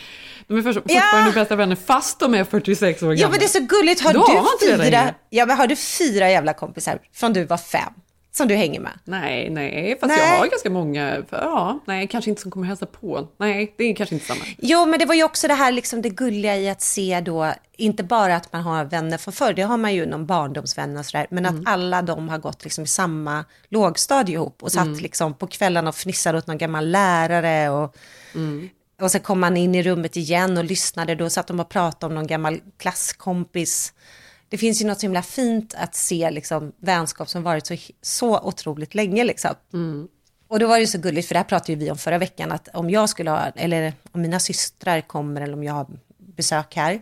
Speaker 1: De är fortfarande bästa vänner fast de är 46 år gamla.
Speaker 2: Ja men det är så gulligt. Har
Speaker 1: Då har
Speaker 2: du
Speaker 1: det
Speaker 2: fyra, ja, men har du fyra jävla kompisar från du var fem som du hänger med?
Speaker 1: Nej, nej, fast
Speaker 2: Nej.
Speaker 1: jag har ganska många, ja, nej, kanske inte som kommer hälsa på. Nej, det är kanske inte samma.
Speaker 2: Jo, men det var ju också det här liksom det gulliga i att se då, inte bara att man har vänner från förr, det har man ju någon barndomsvänner och sådär, men
Speaker 1: Mm.
Speaker 2: att alla de har gått liksom i samma lågstadie ihop och satt
Speaker 1: Mm.
Speaker 2: liksom på kvällarna och fnissade åt någon gammal lärare och,
Speaker 1: Mm.
Speaker 2: och sen kom man in i rummet igen och lyssnade, då satt de och pratade om någon gammal klasskompis. Det finns ju något så himla fint att se liksom vänskap som varit så, så otroligt länge liksom.
Speaker 1: Mm.
Speaker 2: Och då var det ju så gulligt, för det här pratade vi om förra veckan, att om jag skulle ha, eller om mina systrar kommer, eller om jag har besök här,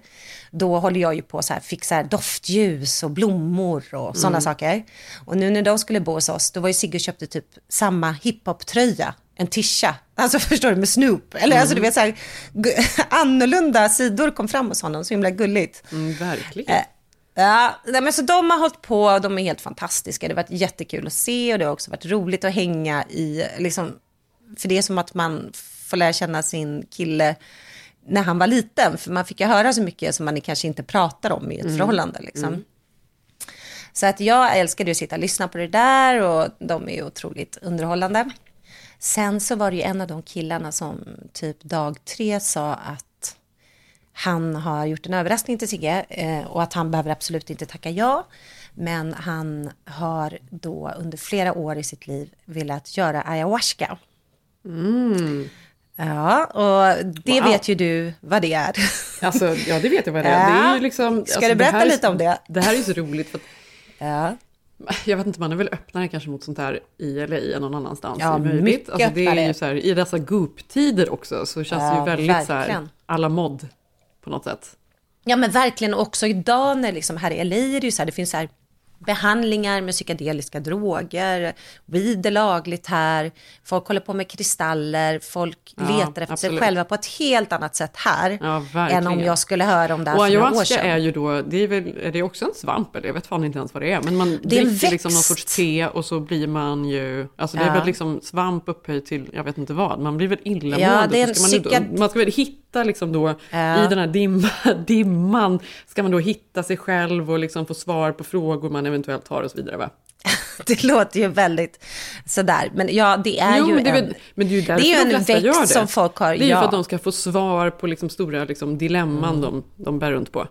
Speaker 2: då håller jag ju på så här, fixar doftljus och blommor och sådana
Speaker 1: Mm.
Speaker 2: saker. Och nu när de skulle bo hos oss, då var ju Sigge och köpte typ samma hiphop-tröja, en tisha, alltså [laughs] förstår du, med Snoop. Eller alltså du vet så här, [laughs] annorlunda sidor kom fram hos honom, så himla gulligt.
Speaker 1: Mm, verkligen.
Speaker 2: Eh, Ja, men så de har hållit på de är helt fantastiska. Det har varit jättekul att se och det har också varit roligt att hänga i, liksom, för det är som att man får lära känna sin kille när han var liten, för man fick ju höra så mycket som man kanske inte pratar om i ett
Speaker 1: Mm.
Speaker 2: förhållande. Liksom.
Speaker 1: Mm.
Speaker 2: Så att jag älskade att sitta och lyssna på det där och de är ju otroligt underhållande. Sen så var det ju en av de killarna som typ dag tre sa att han har gjort en överraskning till Sigge eh, och att han behöver absolut inte tacka ja. Men han har då under flera år i sitt liv velat göra ayahuasca.
Speaker 1: Mm.
Speaker 2: Ja, och det
Speaker 1: Wow.
Speaker 2: vet ju du vad det är. [laughs]
Speaker 1: Alltså, ja, det vet jag vad det är. Det är ju liksom,
Speaker 2: Ska
Speaker 1: alltså,
Speaker 2: du berätta
Speaker 1: det här är-
Speaker 2: lite om det?
Speaker 1: Det här är ju så roligt. För att,
Speaker 2: ja.
Speaker 1: Jag vet inte, man är väl öppnare kanske mot sånt här i LA än någon annanstans.
Speaker 2: Ja,
Speaker 1: är möjligt.
Speaker 2: mycket
Speaker 1: alltså, det är ju så här, I dessa goop-tider också så känns det
Speaker 2: Ja,
Speaker 1: ju väldigt så här,
Speaker 2: verkligen.
Speaker 1: alla mod på något sätt.
Speaker 2: Ja men verkligen också idag när liksom här i LA är det ju så här, det finns så här behandlingar med psykedeliska droger, weed är lagligt här, folk håller på med kristaller, folk
Speaker 1: Ja,
Speaker 2: letar efter sig
Speaker 1: absolut.
Speaker 2: själva på ett helt annat sätt här
Speaker 1: Ja,
Speaker 2: än om jag skulle höra om det här
Speaker 1: Och
Speaker 2: för några år sedan.
Speaker 1: är ju då, det är väl, är det också en svamp eller? Jag vet fan inte ens vad det är. Men man
Speaker 2: Det är
Speaker 1: dricker liksom någon sorts te och så blir man ju, alltså det är
Speaker 2: Ja.
Speaker 1: väl liksom svamp upphöjt till, jag vet inte vad, man blir väl illamående.
Speaker 2: Ja, det är en
Speaker 1: ska man, ju-
Speaker 2: psyka-
Speaker 1: man ska väl hitta liksom då, i den här dimma, [laughs] dimman, ska man då hitta sig själv och liksom få svar på frågor man eventuellt har och så vidare va? [laughs]
Speaker 2: Det låter ju väldigt sådär, men ja det är
Speaker 1: jo,
Speaker 2: ju
Speaker 1: det är,
Speaker 2: en...
Speaker 1: men det är ju därför
Speaker 2: det är
Speaker 1: de flesta gör det.
Speaker 2: som folk har,
Speaker 1: Det är ju
Speaker 2: ja.
Speaker 1: för att de ska få svar på liksom stora liksom dilemman
Speaker 2: Mm.
Speaker 1: de, de bär runt på.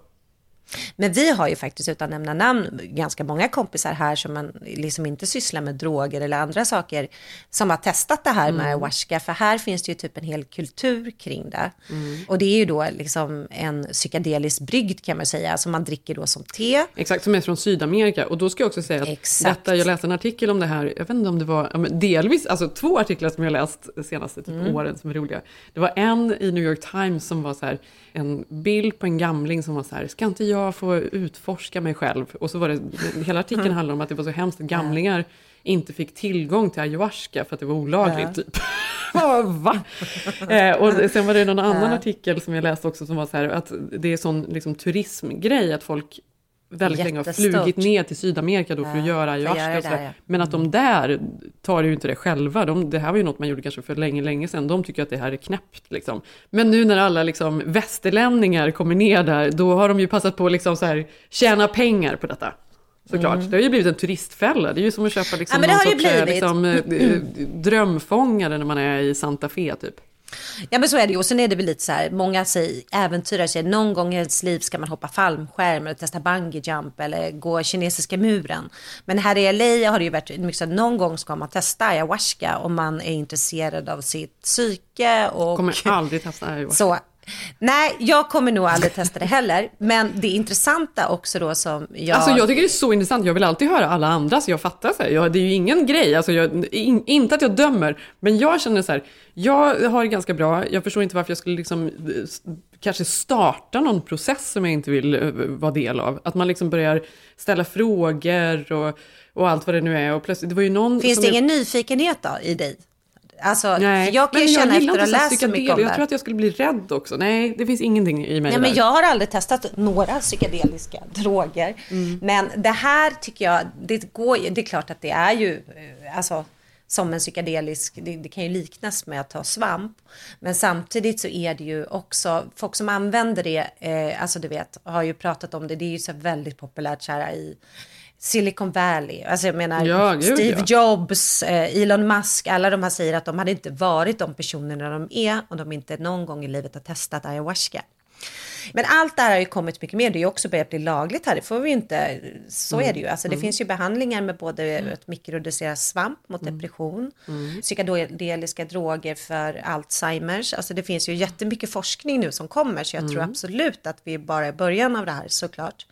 Speaker 2: Men vi har ju faktiskt utan att nämna namn ganska många kompisar här som man liksom inte sysslar med droger eller andra saker som har testat det här med
Speaker 1: Mm.
Speaker 2: ayahuasca. För här finns det ju typ en hel kultur kring det.
Speaker 1: Mm.
Speaker 2: Och det är ju då liksom en psykedelisk brygd kan man säga som man dricker då som te.
Speaker 1: Exakt, som är från Sydamerika. Och då ska jag också säga att
Speaker 2: Exakt.
Speaker 1: detta, jag läste en artikel om det här, jag vet inte om det var, delvis, alltså två artiklar som jag läst de senaste typ
Speaker 2: Mm.
Speaker 1: åren som är roliga. Det var en i New York Times som var så här, en bild på en gamling som var så här, ska inte jag få utforska mig själv? Och så var det, hela artikeln [laughs] handlade om att det var så hemskt att gamlingar inte fick tillgång till ayahuasca för att det var olagligt
Speaker 2: Ja.
Speaker 1: typ. [laughs] Va? Eh, och sen var det någon annan
Speaker 2: Ja.
Speaker 1: artikel som jag läste också som var så här att det är sån liksom, turismgrej att folk väldigt länge har flugit ner till Sydamerika då för att
Speaker 2: Ja,
Speaker 1: göra
Speaker 2: för att
Speaker 1: ayahuasca.
Speaker 2: göra
Speaker 1: och
Speaker 2: det
Speaker 1: så
Speaker 2: där,
Speaker 1: där.
Speaker 2: ja.
Speaker 1: Men att de där tar ju inte det själva. De, det här var ju något man gjorde kanske för länge, länge sedan. De tycker att det här är knäppt. Liksom. Men nu när alla liksom, västerlänningar kommer ner där, då har de ju passat på att liksom, så här, tjäna pengar på detta. Såklart.
Speaker 2: Mm.
Speaker 1: Det har ju blivit en turistfälla. Det är ju som att köpa liksom,
Speaker 2: Ja,
Speaker 1: någon sorts eh, liksom, eh, drömfångare när man är i Santa Fe typ.
Speaker 2: Ja men så är det ju. Och sen är det väl lite så här, många säger, äventyrar sig, någon gång i ens liv ska man hoppa fallskärm eller testa bungee jump eller gå kinesiska muren. Men här i LA har det ju varit mycket så att någon gång ska man testa ayahuasca om man är intresserad av sitt psyke och
Speaker 1: Kommer aldrig testa [laughs] ayahuasca.
Speaker 2: så. Nej, jag kommer nog aldrig testa det heller. Men det intressanta också då som jag...
Speaker 1: Alltså jag tycker det är så intressant, jag vill alltid höra alla andra så jag fattar så här. Jag, det är ju ingen grej, alltså jag, in, inte att jag dömer, men jag känner så här, jag har det ganska bra, jag förstår inte varför jag skulle liksom eh, kanske starta någon process som jag inte vill eh, vara del av. Att man liksom börjar ställa frågor och, och allt vad det nu är. Och plötsligt, det var ju någon
Speaker 2: Finns det
Speaker 1: jag-
Speaker 2: ingen nyfikenhet då i dig? Alltså,
Speaker 1: Nej,
Speaker 2: jag kan ju
Speaker 1: men
Speaker 2: känna efter att ha läst så mycket om det.
Speaker 1: Jag tror att jag skulle bli rädd också. Nej, det finns ingenting i mig
Speaker 2: Nej, men
Speaker 1: där.
Speaker 2: jag har aldrig testat några psykedeliska [laughs] droger.
Speaker 1: Mm.
Speaker 2: Men det här tycker jag, det, går, det är klart att det är ju eh, alltså, som en psykedelisk, det, det kan ju liknas med att ta svamp. Men samtidigt så är det ju också, folk som använder det, eh, alltså du vet, har ju pratat om det, det är ju så väldigt populärt så här i Silicon Valley, alltså jag menar
Speaker 1: Ja, gud,
Speaker 2: Steve
Speaker 1: ja.
Speaker 2: Jobs, eh, Elon Musk, alla de här säger att de hade inte varit de personerna de är om de inte någon gång i livet har testat ayahuasca. Men allt det här har ju kommit mycket mer. Det är ju också börjat bli lagligt här. Det får vi ju inte. Så
Speaker 1: Mm.
Speaker 2: är det ju. Alltså, det
Speaker 1: Mm.
Speaker 2: finns ju behandlingar med både att mikrodosera svamp mot depression,
Speaker 1: Mm.
Speaker 2: psykedeliska droger för Alzheimers. Alltså det finns ju jättemycket forskning nu som kommer. Så jag tror
Speaker 1: Mm.
Speaker 2: absolut att vi bara är början av det här såklart.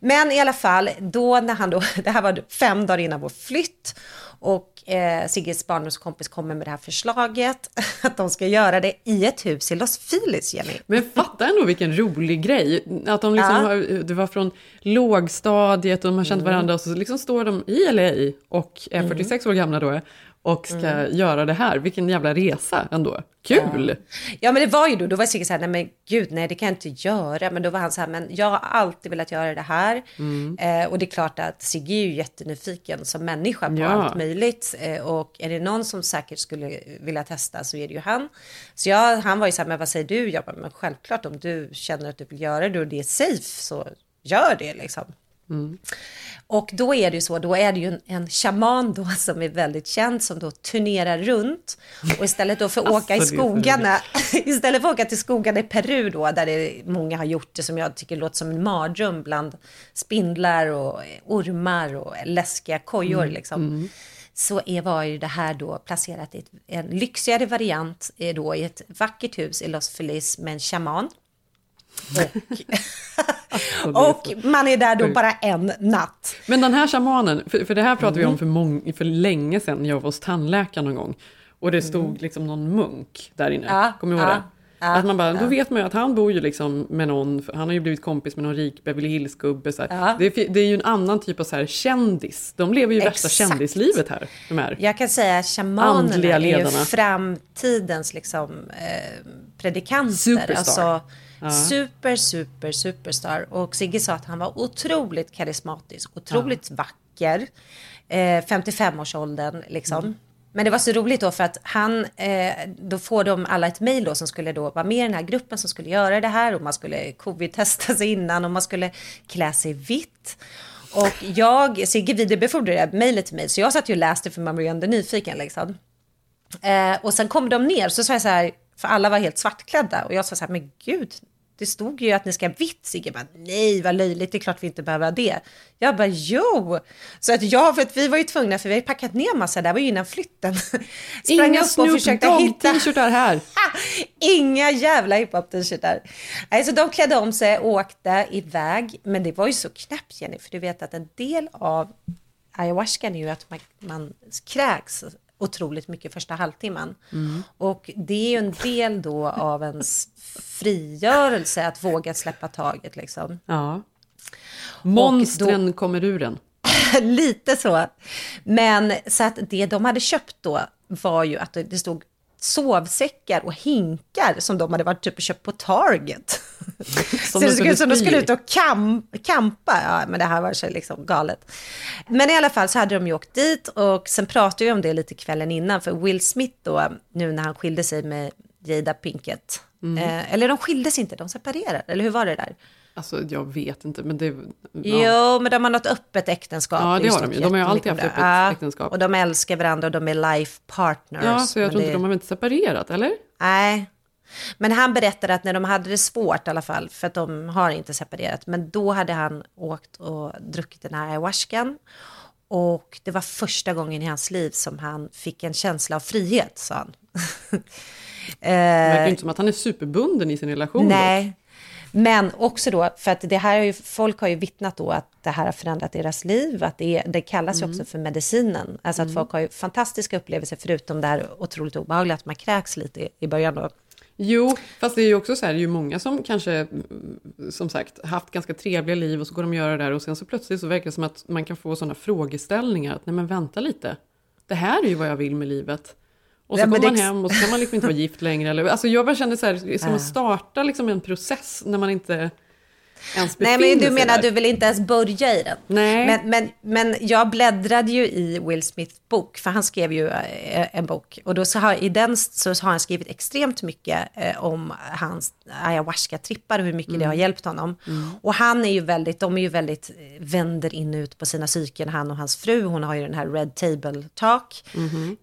Speaker 2: Men i alla fall, då när han då, [laughs] det här var fem dagar innan vår flytt och eh, Sigges barndomskompis kommer med det här förslaget [laughs] att de ska göra det i ett hus i Los Feliz, Jenny.
Speaker 1: Men fatta ändå vilken rolig grej. Att de liksom
Speaker 2: Ja.
Speaker 1: har, det var från lågstadiet och de har känt
Speaker 2: Mm.
Speaker 1: varandra och så liksom står de i LA och är
Speaker 2: Mm.
Speaker 1: 46 år gamla då och ska
Speaker 2: Mm.
Speaker 1: göra det här. Vilken jävla resa ändå. Kul!
Speaker 2: Ja men det var ju då, då var Sigge så här, nej men gud nej det kan jag inte göra. Men då var han så här, men jag har alltid velat göra det här.
Speaker 1: Mm.
Speaker 2: Eh, och det är klart att Sigge är ju jättenyfiken som människa på
Speaker 1: Ja.
Speaker 2: allt möjligt. Eh, och är det någon som säkert skulle vilja testa så är det ju han. Så jag, han var ju så här, men vad säger du? Jag bara, men självklart om du känner att du vill göra det och det är safe så gör det liksom.
Speaker 1: Mm.
Speaker 2: Och då är det ju så, då är det ju en, en shaman då [laughs] som är väldigt känd som då turnerar runt. Och istället då för att åka i
Speaker 1: Alltså, är så
Speaker 2: skogarna, [laughs] istället för att åka till skogarna i Peru då, där det, många har gjort det som jag tycker låter som en mardröm bland spindlar och ormar och läskiga kojor
Speaker 1: Mm,
Speaker 2: liksom.
Speaker 1: mm.
Speaker 2: Så är, var ju det här då placerat i ett, en lyxigare variant eh, då i ett vackert hus i Los Feliz med en shaman. Och, [laughs] och man är där då bara en natt.
Speaker 1: Men den här shamanen, för, för det här pratade vi
Speaker 2: Mm.
Speaker 1: om för, mång, för länge sedan jag var hos tandläkaren någon gång. Och det stod liksom någon munk där inne.
Speaker 2: Mm. Ja,
Speaker 1: Kommer du ihåg
Speaker 2: ja,
Speaker 1: det?
Speaker 2: ja,
Speaker 1: att man bara, då vet man ju att han bor ju liksom med någon, han har ju blivit kompis med någon rik Beverly Hills-gubbe. Det, det är ju en annan typ av så här kändis. De lever ju värsta
Speaker 2: Exakt.
Speaker 1: kändislivet här. De här.
Speaker 2: Jag kan säga att shamanerna är ju framtidens liksom, eh, predikanter.
Speaker 1: Superstar.
Speaker 2: Alltså,
Speaker 1: Ja.
Speaker 2: Super, super, superstar. Och Sigge sa att han var otroligt karismatisk, otroligt vacker. Eh, 55-årsåldern liksom.
Speaker 1: Mm.
Speaker 2: Men det var så roligt då för att han, eh, då får de alla ett mejl då som skulle då vara med i den här gruppen som skulle göra det här och man skulle covid-testa sig innan och man skulle klä sig vitt. Och jag, Sigge vidarebefordrade mejlet till mig så jag satt ju och läste för man var ju ändå nyfiken liksom. Eh, och sen kom de ner så sa jag så här, för alla var helt svartklädda och jag sa så här, men gud, det stod ju att ni ska ha vitt. Sigge bara, nej vad löjligt, det är klart vi inte behöver ha det. Jag bara, jo. Så att jag, för att vi var ju tvungna, för vi hade packat ner massa, det var ju innan flytten. [laughs] Sprang
Speaker 1: Inga Snoop
Speaker 2: försökte
Speaker 1: Dogg
Speaker 2: hitta.
Speaker 1: t-shirtar här. [laughs]
Speaker 2: Inga jävla hiphop-t-shirtar. Så de klädde om sig och åkte iväg. Men det var ju så knäppt Jenny, för du vet att en del av ayahuascan är ju att man, man kräks otroligt mycket första halvtimman.
Speaker 1: Mm.
Speaker 2: Och det är ju en del då av ens frigörelse att våga släppa taget liksom.
Speaker 1: Ja. Monstren kommer ur den. [laughs]
Speaker 2: Lite så. Men så att det de hade köpt då var ju att det stod sovsäckar och hinkar som de hade varit typ och köpt på Target. [laughs] så
Speaker 1: de
Speaker 2: det såg
Speaker 1: skulle
Speaker 2: ut som de skulle ut och kam, kampa. Ja, men det här var så liksom galet. Men i alla fall så hade de ju åkt dit och sen pratade vi om det lite kvällen innan för Will Smith då, nu när han skilde sig med Jada Pinkett.
Speaker 1: Mm.
Speaker 2: Eh, eller de skildes inte, de separerade, eller hur var det där?
Speaker 1: Alltså jag vet inte, men det... Ja.
Speaker 2: Jo, men de har något öppet äktenskap.
Speaker 1: Ja, det har de ju. De har ju alltid haft öppet äktenskap.
Speaker 2: Och de älskar varandra och de är life partners.
Speaker 1: Ja, så jag tror inte
Speaker 2: det-
Speaker 1: de har inte separerat, eller?
Speaker 2: Nej. Men han berättade att när de hade det svårt i alla fall, för att de har inte separerat, men då hade han åkt och druckit den här ayahuascan. Och det var första gången i hans liv som han fick en känsla av frihet, sa han. [laughs]
Speaker 1: Det verkar ju inte som att han är superbunden i sin relation.
Speaker 2: Nej. Men också då, för att det här har ju, folk har ju vittnat då att det här har förändrat deras liv, att det, är, det kallas
Speaker 1: Mm.
Speaker 2: ju också för medicinen. Alltså att folk har ju fantastiska upplevelser, förutom det här otroligt obehagliga, att man kräks lite i, i början då.
Speaker 1: Jo, fast det är ju också så här, det är ju många som kanske, mm, som sagt, haft ganska trevliga liv och så går de och gör det där och sen så plötsligt så verkar det som att man kan få sådana frågeställningar att nej men vänta lite, det här är ju vad jag vill med livet. Och så kommer man hem och så kan man liksom inte vara [laughs] gift längre. Eller, alltså jag bara känner så här, som
Speaker 2: Ja.
Speaker 1: att starta liksom en process när man inte ens
Speaker 2: Nej,
Speaker 1: befinner
Speaker 2: men du
Speaker 1: sig
Speaker 2: menar
Speaker 1: där.
Speaker 2: du vill inte ens börja i den?
Speaker 1: Nej.
Speaker 2: Men, men, men jag bläddrade ju i Will Smiths bok, för han skrev ju eh, en bok. Och då så har, i den så har han skrivit extremt mycket eh, om hans ayahuasca-trippar och hur mycket det har hjälpt honom. Och han är ju väldigt, de är ju väldigt, eh, vänder in och ut på sina psyken, han och hans fru. Hon har ju den här Red Table Talk.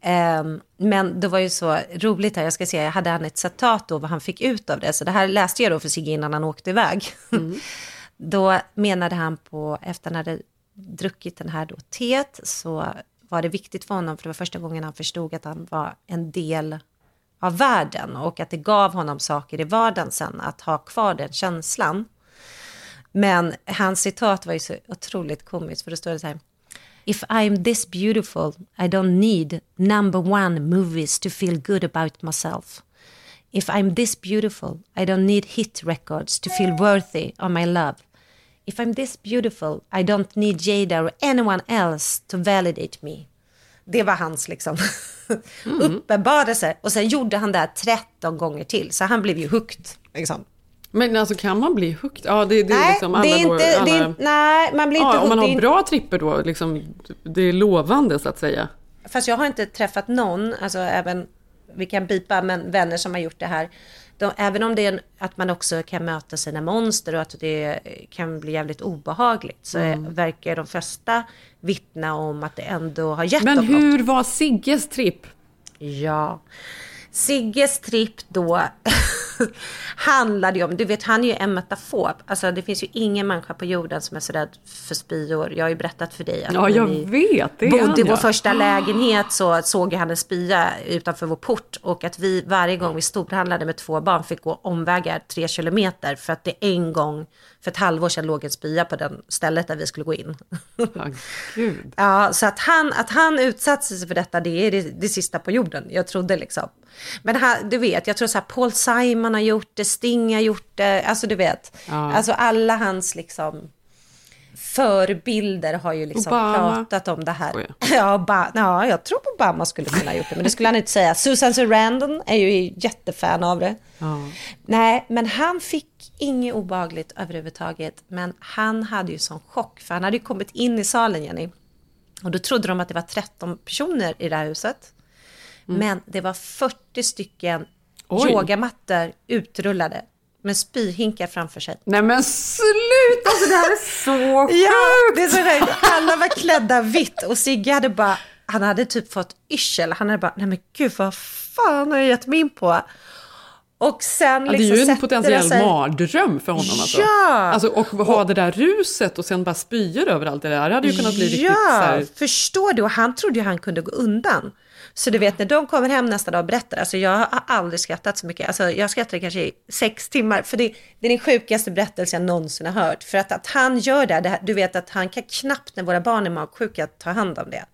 Speaker 2: Ehm, men det var ju så roligt här, jag ska se, jag hade han ett citat då vad han fick ut av det. Så det här läste jag då för Sigge innan han åkte iväg. [laughs] Då menade han på, efter han hade druckit den här då teet, så var det viktigt för honom, för det var första gången han förstod att han var en del av världen och att det gav honom saker i vardagen sen att ha kvar den känslan. Men hans citat var ju så otroligt komiskt, för då står det så här. If I'm this beautiful, I don't need number one movies to feel good about myself. If I'm this beautiful, I don't need hit records to feel worthy of my love. If I'm this beautiful, I don't need Jada or anyone else to validate me. Det var hans liksom [laughs] uppenbarelse. Och sen gjorde han det här 13 gånger till, så han blev ju hooked. Liksom.
Speaker 1: Men alltså kan man bli hooked? Ja, det, det är
Speaker 2: Nej,
Speaker 1: liksom alla
Speaker 2: det är inte,
Speaker 1: alla...
Speaker 2: det är, nej, man blir inte
Speaker 1: Ja, om man
Speaker 2: hooked.
Speaker 1: Har bra tripper då, liksom, det är lovande så att säga.
Speaker 2: Fast jag har inte träffat någon, alltså även, vi kan bipa, men vänner som har gjort det här. De, även om det är en, att man också kan möta sina monster och att det kan bli jävligt obehagligt så
Speaker 1: Mm.
Speaker 2: verkar de flesta vittna om att det ändå har gett
Speaker 1: Men
Speaker 2: dem något.
Speaker 1: hur var Sigges tripp?
Speaker 2: Ja. Sigges tripp då [laughs] [laughs] handlade ju om, du vet han är ju en metafob. Alltså det finns ju ingen människa på jorden som är så rädd för spyor. Jag har ju berättat för dig att
Speaker 1: Ja, jag
Speaker 2: vi
Speaker 1: vet, det
Speaker 2: bodde
Speaker 1: han,
Speaker 2: i vår
Speaker 1: ja.
Speaker 2: första lägenhet så såg jag han en spya utanför vår port och att vi varje gång vi storhandlade med två barn fick gå omvägar tre kilometer för att det en gång för ett halvår sedan låg en spya på den stället där vi skulle gå in.
Speaker 1: Ja, gud. [laughs]
Speaker 2: Ja, så att han, att han utsatte sig för detta, det är det, det sista på jorden. Jag trodde liksom. Men han, du vet, jag tror så här, Paul Simon har gjort det, Sting har gjort det, alltså du vet.
Speaker 1: Ja.
Speaker 2: Alltså alla hans liksom förebilder har ju liksom
Speaker 1: Obama.
Speaker 2: pratat om det här.
Speaker 1: Skojar. [laughs]
Speaker 2: Ja, Oba, ja, jag tror Obama skulle kunna ha gjort det, men det skulle han inte säga. Susan Sarandon är ju jättefan av det.
Speaker 1: Ja.
Speaker 2: Nej, men han fick inget obehagligt överhuvudtaget. Men han hade ju sån chock, för han hade ju kommit in i salen, Jenny. Och då trodde de att det var 13 personer i det här huset. Men det var 40 stycken
Speaker 1: Oj.
Speaker 2: yogamattor utrullade med spyhinkar framför sig.
Speaker 1: Nej men sluta, alltså det här är så [laughs] sjukt!
Speaker 2: Ja, det är så sjukt. Alla var klädda vitt och Sigge hade bara, han hade typ fått yrsel. Han hade bara, nej men gud vad fan har jag gett mig in på? Och sen
Speaker 1: Ja, det är
Speaker 2: liksom
Speaker 1: ju en potentiell
Speaker 2: sig-
Speaker 1: mardröm för honom alltså.
Speaker 2: Ja!
Speaker 1: alltså. Och ha det där ruset och sen bara spyor överallt det där hade ju kunnat bli riktigt så
Speaker 2: Ja,
Speaker 1: här,
Speaker 2: förstår du? Och han trodde ju han kunde gå undan. Så du vet när de kommer hem nästa dag och berättar, alltså jag har aldrig skrattat så mycket. Alltså jag skrattade kanske i sex timmar, för det, det är den sjukaste berättelsen jag någonsin har hört. För att, att han gör det, det du vet att han kan knappt när våra barn är magsjuka ta hand om det.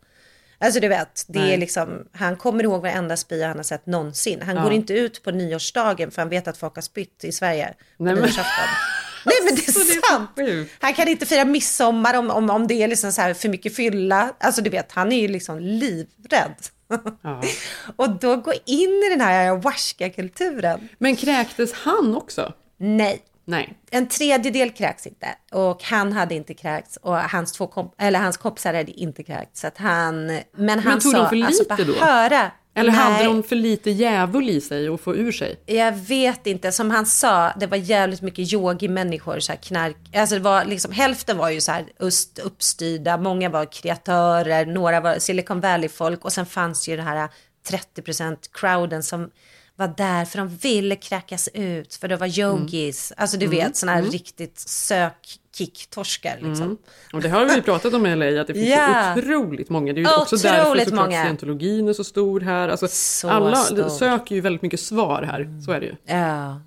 Speaker 2: Alltså du vet, det
Speaker 1: Nej.
Speaker 2: är liksom, han kommer ihåg varenda spya han har sett någonsin. Han
Speaker 1: Ja.
Speaker 2: går inte ut på nyårsdagen för han vet att folk har spytt i Sverige. på
Speaker 1: Nej, men-
Speaker 2: nyårsafton. Nej men det är [laughs]
Speaker 1: Så det är
Speaker 2: sant. Han kan inte fira midsommar om, om, om det är liksom så här för mycket fylla. Alltså du vet, han är ju liksom livrädd.
Speaker 1: Ja. [laughs]
Speaker 2: Och då gå in i den här ayahuasca-kulturen.
Speaker 1: Men kräktes han också?
Speaker 2: Nej.
Speaker 1: Nej.
Speaker 2: En tredjedel kräks inte och han hade inte kräkts och hans, två komp- eller hans kompisar hade inte kräkts. Så att han, men han
Speaker 1: tog
Speaker 2: sa,
Speaker 1: de för
Speaker 2: alltså
Speaker 1: lite
Speaker 2: bara
Speaker 1: då?
Speaker 2: höra.
Speaker 1: Eller
Speaker 2: Nej.
Speaker 1: hade de för lite djävul i sig och få ur sig?
Speaker 2: Jag vet inte, som han sa, det var jävligt mycket yogi-människor, så här knark. Alltså det var liksom, hälften var ju så här öst, uppstyrda, många var kreatörer, några var Silicon Valley-folk och sen fanns ju det här 30% crowden som var där för de ville kräkas ut för det var yogis. Alltså du
Speaker 1: Mm.
Speaker 2: vet sådana här
Speaker 1: Mm.
Speaker 2: riktigt sök-kick-torskar liksom.
Speaker 1: Mm. Och det har vi ju pratat om i LA, att det finns
Speaker 2: Ja.
Speaker 1: så otroligt många. Det är ju också
Speaker 2: Otroligt
Speaker 1: därför såklart
Speaker 2: många.
Speaker 1: scientologin är så stor här. Alltså,
Speaker 2: Så
Speaker 1: alla
Speaker 2: stor.
Speaker 1: söker ju väldigt mycket svar här, så är det ju.
Speaker 2: Ja.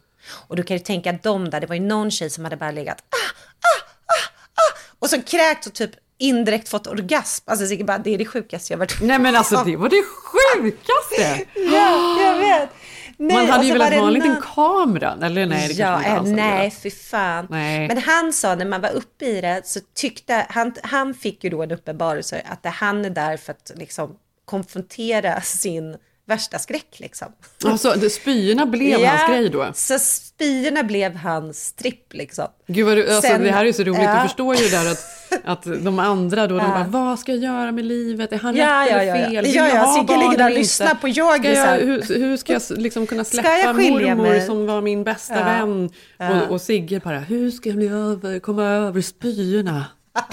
Speaker 2: Och du kan ju tänka att de där, det var ju någon tjej som hade bara legat ah, ah, ah, ah, och så kräkt och typ indirekt fått orgasm. Alltså det är det sjukaste jag varit
Speaker 1: Nej men alltså det var det sjukaste! [laughs]
Speaker 2: Ja, jag vet. Nej,
Speaker 1: Man hade ju velat ha en liten kamera, eller nej det
Speaker 2: ja,
Speaker 1: inte
Speaker 2: eh,
Speaker 1: alls
Speaker 2: nej, fy fan.
Speaker 1: Nej.
Speaker 2: Men han sa när man var uppe i det så tyckte han, han fick ju då en uppenbarelse att han är där för att liksom konfrontera sin värsta skräck liksom. [laughs]
Speaker 1: Alltså, spyorna blev hans grej då?
Speaker 2: Så spyorna blev hans tripp liksom.
Speaker 1: Gud vad du, alltså,
Speaker 2: Sen-
Speaker 1: det här är så roligt,
Speaker 2: ja.
Speaker 1: du förstår ju där att, [laughs] att de andra då, de
Speaker 2: Ja.
Speaker 1: bara, vad ska jag göra med livet? Är han
Speaker 2: Ja,
Speaker 1: rätt
Speaker 2: ja,
Speaker 1: eller
Speaker 2: ja, ja.
Speaker 1: fel? Vill
Speaker 2: Ja,
Speaker 1: jag
Speaker 2: ja,
Speaker 1: ha
Speaker 2: Sigge
Speaker 1: barn
Speaker 2: ligger där och lyssnar på yogisar.
Speaker 1: Jag, hur, hur ska jag liksom kunna släppa
Speaker 2: jag
Speaker 1: mormor
Speaker 2: mig?
Speaker 1: som var min bästa
Speaker 2: Ja.
Speaker 1: vän?
Speaker 2: Ja.
Speaker 1: Och, och Sigge bara, hur ska jag bli över, komma över spyorna? [laughs]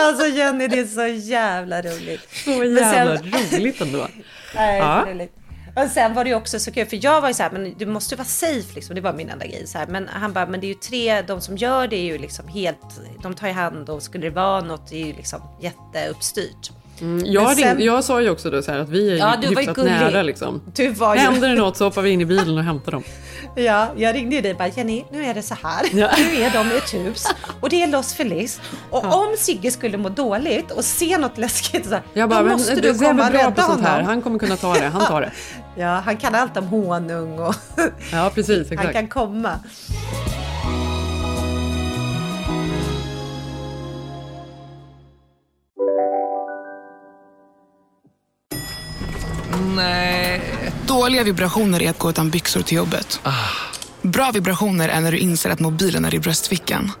Speaker 2: Alltså Jenny, det är så jävla roligt.
Speaker 1: Så jävla
Speaker 2: sen-
Speaker 1: roligt ändå.
Speaker 2: Nej,
Speaker 1: Ja.
Speaker 2: Och sen var det ju också så kul, för jag var ju så här, men du måste vara safe liksom, det var min enda grej. Så här. Men han bara, men det är ju tre, de som gör det är ju liksom helt, de tar ju hand och skulle det vara något, det är ju liksom jätteuppstyrt.
Speaker 1: Mm, jag,
Speaker 2: sen-
Speaker 1: ringde, jag sa ju också då så att vi är
Speaker 2: Ja, ju
Speaker 1: hyfsat nära liksom.
Speaker 2: Du var ju...
Speaker 1: Händer det något så hoppar vi in i bilen och hämtar dem. [laughs]
Speaker 2: Ja, jag ringde ju dig och bara, Jenny, nu är det så här.
Speaker 1: Ja.
Speaker 2: Nu är de i ett hus och det är Los Feliz. Och om Sigge skulle må dåligt och se något läskigt, så här,
Speaker 1: Jag bara,
Speaker 2: då måste
Speaker 1: det
Speaker 2: du
Speaker 1: är
Speaker 2: komma och rädda
Speaker 1: sånt här,
Speaker 2: honom.
Speaker 1: han kommer kunna ta det, han tar det. [laughs]
Speaker 2: Ja, han kan allt om honung och
Speaker 1: Ja precis, [laughs]
Speaker 2: han
Speaker 1: exakt.
Speaker 2: kan komma.
Speaker 11: Nej. Dåliga vibrationer är att gå utan byxor till jobbet. Bra vibrationer är när du inser att mobilen är i bröstfickan.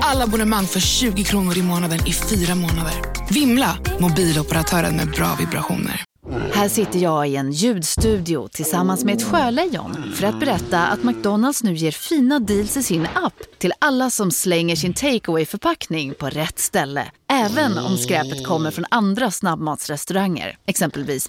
Speaker 11: Alla abonnemang för 20 kronor i månaden i fyra månader. Vimla! Mobiloperatören med bra vibrationer.
Speaker 12: Här sitter jag i en ljudstudio tillsammans med ett sjölejon för att berätta att McDonalds nu ger fina deals i sin app till alla som slänger sin takeaway förpackning på rätt ställe. Även om skräpet kommer från andra snabbmatsrestauranger, exempelvis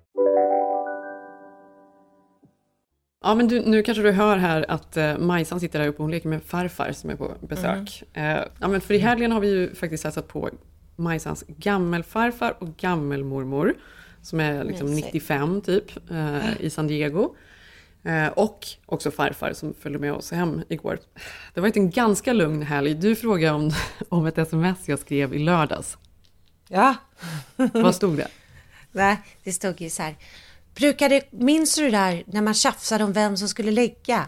Speaker 1: Ja, men du, nu kanske du hör här att eh, Majsan sitter där uppe och hon leker med farfar som är på besök. Eh, ja, men för i helgen har vi ju faktiskt hälsat på Majsans gammelfarfar och gammelmormor, som är liksom
Speaker 2: Mysigt.
Speaker 1: 95 typ, eh, i San Diego. Eh, och också farfar som följde med oss hem igår. Det var ett en ganska lugn helg. Du frågade om, [laughs] om ett sms jag skrev i lördags.
Speaker 2: Ja.
Speaker 1: Vad stod det? [laughs]
Speaker 2: Nej, det stod ju så här. Brukade, minns du det där när man tjafsade om vem som skulle lägga?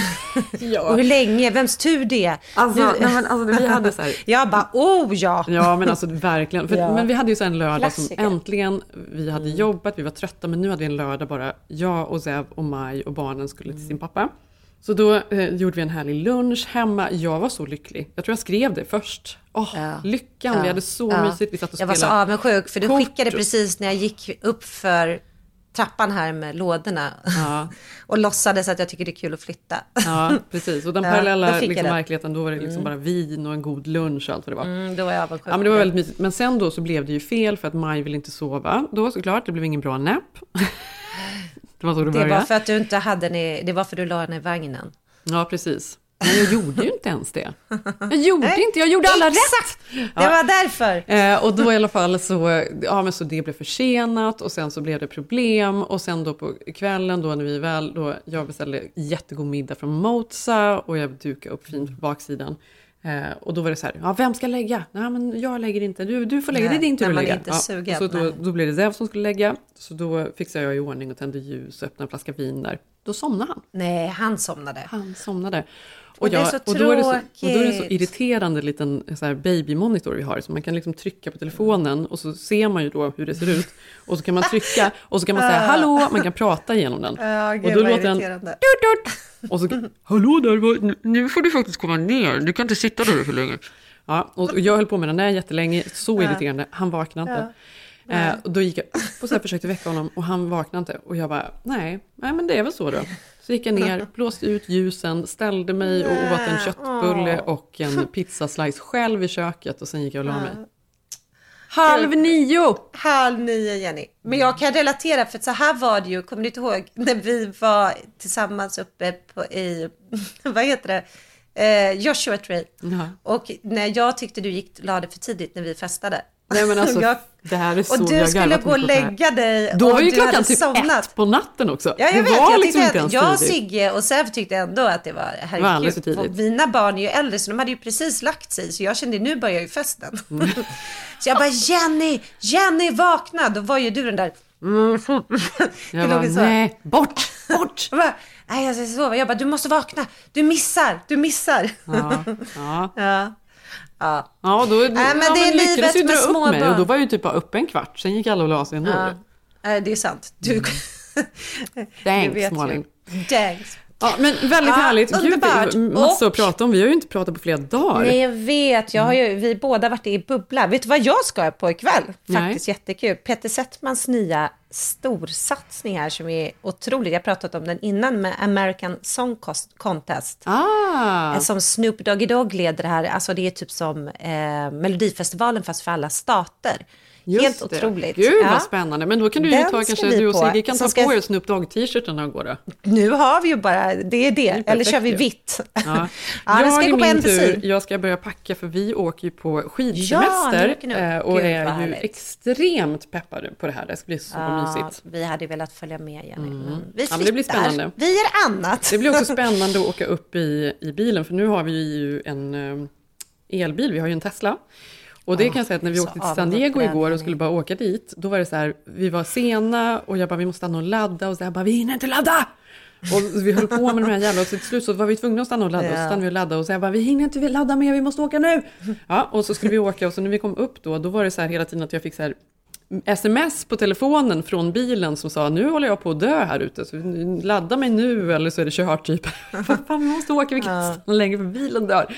Speaker 2: [laughs] Och hur länge, vems tur det är?
Speaker 1: Alltså, nej, men alltså, vi hade så här- [laughs]
Speaker 2: Jag bara, oh ja!
Speaker 1: Ja men alltså verkligen. För,
Speaker 2: Ja.
Speaker 1: Men vi hade ju så en lördag
Speaker 2: Klassiker.
Speaker 1: som äntligen, vi hade jobbat, vi var trötta men nu hade vi en lördag bara jag och Zev och Maj och barnen skulle till sin pappa. Så då eh, gjorde vi en härlig lunch hemma. Jag var så lycklig. Jag tror jag skrev det först. Åh, lyckan, vi hade så
Speaker 2: Ja.
Speaker 1: mysigt. Vi satt och
Speaker 2: Jag var så avundsjuk för du
Speaker 1: kort.
Speaker 2: skickade precis när jag gick upp för trappan här med lådorna. [laughs] och låtsades att jag tycker det är kul att flytta.
Speaker 1: Ja, precis. Och den
Speaker 2: Ja, då
Speaker 1: parallella
Speaker 2: fick jag
Speaker 1: liksom,
Speaker 2: det.
Speaker 1: verkligheten, då var det liksom
Speaker 2: Mm.
Speaker 1: bara vin och en god lunch och allt vad det var.
Speaker 2: Mm, då var jag avundsjuk.
Speaker 1: Ja, men det var väldigt mysigt. Men sen då så blev det ju fel för att Maj ville inte sova då såklart. Det blev ingen bra napp. [laughs] det var så det
Speaker 2: Det
Speaker 1: började.
Speaker 2: var för att du inte hade det var för att du la den i vagnen.
Speaker 1: Ja, precis. Men jag gjorde ju inte ens det. [laughs] Jag gjorde inte, jag gjorde alla
Speaker 2: Exakt!
Speaker 1: rätt!
Speaker 2: Det var därför.
Speaker 1: Eh, och då i alla fall så, ja men så det blev försenat och sen så blev det problem och sen då på kvällen då när vi väl, då jag beställde jättegod middag från Moza och jag dukade upp fint på baksidan. Eh, och då var det så här, ja vem ska lägga? Nej men jag lägger inte, du, du får lägga,
Speaker 2: Nej,
Speaker 1: det är din tur att lägga.
Speaker 2: inte är sugen,
Speaker 1: så då, då blev det Zev som skulle lägga, så då fixade jag i ordning och tände ljus och öppnade en flaska vin där. Då somnade han.
Speaker 2: Nej, han somnade.
Speaker 1: Han somnade.
Speaker 2: Och det är så
Speaker 1: och då är det så, och då är det så irriterande liten så här babymonitor vi har, så man kan liksom trycka på telefonen och så ser man ju då hur det ser ut. Och så kan man trycka och så kan man säga hallå, man kan prata igenom den. [laughs]
Speaker 2: Ja, gud,
Speaker 1: och då låter den
Speaker 2: irriterande.
Speaker 1: och så, [laughs] hallå där, nu får du faktiskt komma ner, du kan inte sitta där för länge. Ja, och jag höll på med den där jättelänge, så irriterande, han vaknade inte.
Speaker 2: Ja.
Speaker 1: Eh, och då gick jag upp och så försökte väcka honom och han vaknade inte. Och jag bara, nej, nej men det är väl så då. Så gick jag ner, [laughs] blåste ut ljusen, ställde mig och åt en köttbulle och en [laughs] pizzaslice själv i köket och sen gick jag och la mig. Halv nio!
Speaker 2: Halv nio Jenny. Men jag kan relatera för så här var det ju, kommer du inte ihåg när vi var tillsammans uppe på, i, [laughs] vad heter det, eh, Joshua Tree.
Speaker 1: Ja.
Speaker 2: Och när jag tyckte du gick la för tidigt när vi festade.
Speaker 1: Nej men alltså, [laughs]
Speaker 2: Jag-
Speaker 1: det här är så
Speaker 2: och du
Speaker 1: jag
Speaker 2: skulle gå och
Speaker 1: det
Speaker 2: lägga dig
Speaker 1: Då var ju klockan typ
Speaker 2: somnat.
Speaker 1: ett på natten också.
Speaker 2: Ja, jag
Speaker 1: det
Speaker 2: vet.
Speaker 1: var
Speaker 2: jag
Speaker 1: liksom inte ens
Speaker 2: jag
Speaker 1: tidigt.
Speaker 2: Sigge och Säv tyckte ändå att det var
Speaker 1: Det var
Speaker 2: herregud.
Speaker 1: tidigt.
Speaker 2: Och mina barn är ju äldre så de hade ju precis lagt sig så jag kände nu börjar ju festen.
Speaker 1: Mm. [laughs]
Speaker 2: så jag bara Jenny, Jenny vakna! Då var ju du den där mm, [laughs]
Speaker 1: Jag
Speaker 2: Det
Speaker 1: bara, nej, bort, bort!
Speaker 2: Jag bara, nej jag ska sova. Jag bara, du måste vakna. Du missar, du missar.
Speaker 1: Ja, ja.
Speaker 2: ja. Ja.
Speaker 1: Ja, då,
Speaker 2: Nej, men
Speaker 1: ja,
Speaker 2: det är
Speaker 1: men lyckades ju dra upp mig
Speaker 2: barn.
Speaker 1: och då var jag ju typ bara uppe en kvart, sen gick alla och la sig ändå.
Speaker 2: Ja. Nej, det är sant. Du,
Speaker 1: Mm. [laughs] Thanks. Malin.
Speaker 2: Thanks.
Speaker 1: Ja, men väldigt
Speaker 2: Ja,
Speaker 1: härligt. Gud,
Speaker 2: underbart.
Speaker 1: massor
Speaker 2: Och-
Speaker 1: att prata om. Vi har ju inte pratat på flera dagar.
Speaker 2: Nej, jag vet. Jag har ju, vi båda varit i bubbla. Vet du vad jag ska på ikväll? Faktiskt jättekul. Peter Settmans nya storsatsning här som är otrolig. Jag har pratat om den innan med American Song Contest.
Speaker 1: Ah.
Speaker 2: Som Snoop Doggy Dogg leder här. Alltså det är typ som eh, Melodifestivalen fast för alla stater.
Speaker 1: Just
Speaker 2: Helt
Speaker 1: det.
Speaker 2: otroligt.
Speaker 1: Gud
Speaker 2: Ja.
Speaker 1: vad spännande. Men då kan du ju
Speaker 2: Den
Speaker 1: ta,
Speaker 2: ska
Speaker 1: kanske du och. Sigge kan ta
Speaker 2: ska-
Speaker 1: på er Snoop Dogg-t-shirten och gå då.
Speaker 2: Nu har vi ju bara, det är det. Eller
Speaker 1: perfekt
Speaker 2: kör vi vitt.
Speaker 1: Ja. [laughs]
Speaker 2: Ja, det ska
Speaker 1: jag i
Speaker 2: gå på
Speaker 1: min tur, jag ska börja packa för vi åker ju på
Speaker 2: Ja,
Speaker 1: skidsemester
Speaker 2: nu.
Speaker 1: eh, och
Speaker 2: Gud,
Speaker 1: är ju extremt peppade på det här. Det ska bli så
Speaker 2: Ja,
Speaker 1: mysigt.
Speaker 2: vi hade velat följa med Jenny. Men vi
Speaker 1: Ja,
Speaker 2: flyttar.
Speaker 1: men det blir spännande.
Speaker 2: Vi gör annat.
Speaker 1: Det blir också spännande att [laughs] åka upp i, i bilen, för nu har vi ju en eh, elbil, vi har ju en Tesla. Och det kan jag säga att när vi åkte till San Diego igår och skulle bara åka dit, då var det så här, vi var sena och jag bara, vi måste stanna och ladda och så här, bara, vi hinner inte ladda! Och vi höll på med de här jävla, och till slut så var vi tvungna att stanna och ladda, och så stannade vi och laddade och så jag bara, vi hinner inte ladda mer, vi måste åka nu! Ja, och så skulle vi åka och så när vi kom upp då, då var det så här hela tiden att jag fick så här sms på telefonen från bilen som sa nu håller jag på att dö här ute, så ladda mig nu eller så är det kört typ. [laughs] Fan vi måste åka, vi kan inte stanna längre för bilen dör.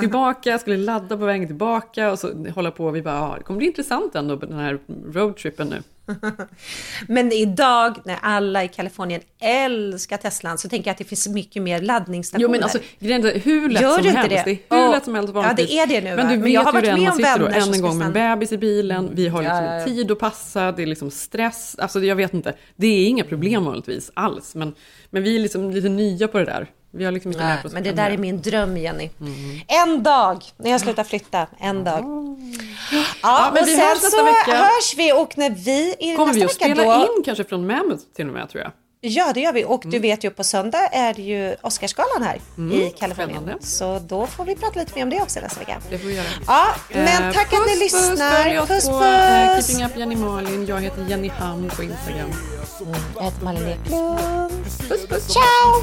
Speaker 1: Tillbaka, jag skulle ladda på vägen tillbaka och så hålla på, vi bara, ja, det kommer bli intressant ändå den här roadtrippen nu. [laughs]
Speaker 2: Men idag när alla i Kalifornien älskar Teslan så tänker jag att det finns mycket mer laddningsstationer.
Speaker 1: Jo men alltså, grejen är hur lätt
Speaker 2: Gör
Speaker 1: som
Speaker 2: du inte
Speaker 1: helst.
Speaker 2: det?
Speaker 1: Det är hur
Speaker 2: Åh,
Speaker 1: lätt som helst
Speaker 2: ja, det är det nu,
Speaker 1: Men du
Speaker 2: Men
Speaker 1: vet
Speaker 2: jag har
Speaker 1: ju
Speaker 2: varit med
Speaker 1: man sitter då, än en gång med en bebis i bilen, vi har liksom
Speaker 2: Ja, ja.
Speaker 1: tid att passa, det är liksom stress, alltså jag vet inte. Det är inga problem vanligtvis alls, men, men vi är liksom lite nya på det där. Vi har liksom inte
Speaker 2: Nej, men det där är min dröm Jenny.
Speaker 1: Mm.
Speaker 2: En dag när jag slutar flytta, en dag. Ja,
Speaker 1: Ja, men
Speaker 2: och
Speaker 1: vi
Speaker 2: sen
Speaker 1: hörs
Speaker 2: så
Speaker 1: vecka.
Speaker 2: hörs vi och när vi
Speaker 1: Kommer
Speaker 2: nästa
Speaker 1: vi att
Speaker 2: vecka
Speaker 1: spela
Speaker 2: då,
Speaker 1: in kanske från Mammoth till och med tror jag.
Speaker 2: Ja, det gör vi. Och
Speaker 1: Mm.
Speaker 2: du vet ju på söndag är det ju Oscarsgalan här
Speaker 1: Mm,
Speaker 2: i Kalifornien.
Speaker 1: spännande.
Speaker 2: Så då får vi prata lite mer om det också nästa vecka.
Speaker 1: Det får vi göra.
Speaker 2: Ja, men
Speaker 1: Eh,
Speaker 2: tack att ni
Speaker 1: puss, Puss,
Speaker 2: lyssnar.
Speaker 1: oss
Speaker 2: Puss,
Speaker 1: på
Speaker 2: puss.
Speaker 1: eh, Keeping Up Jenny Malin. Jag heter Jenny Ham på Instagram.
Speaker 2: Jag heter Malin Eklund.
Speaker 1: Puss, puss.
Speaker 2: Ciao!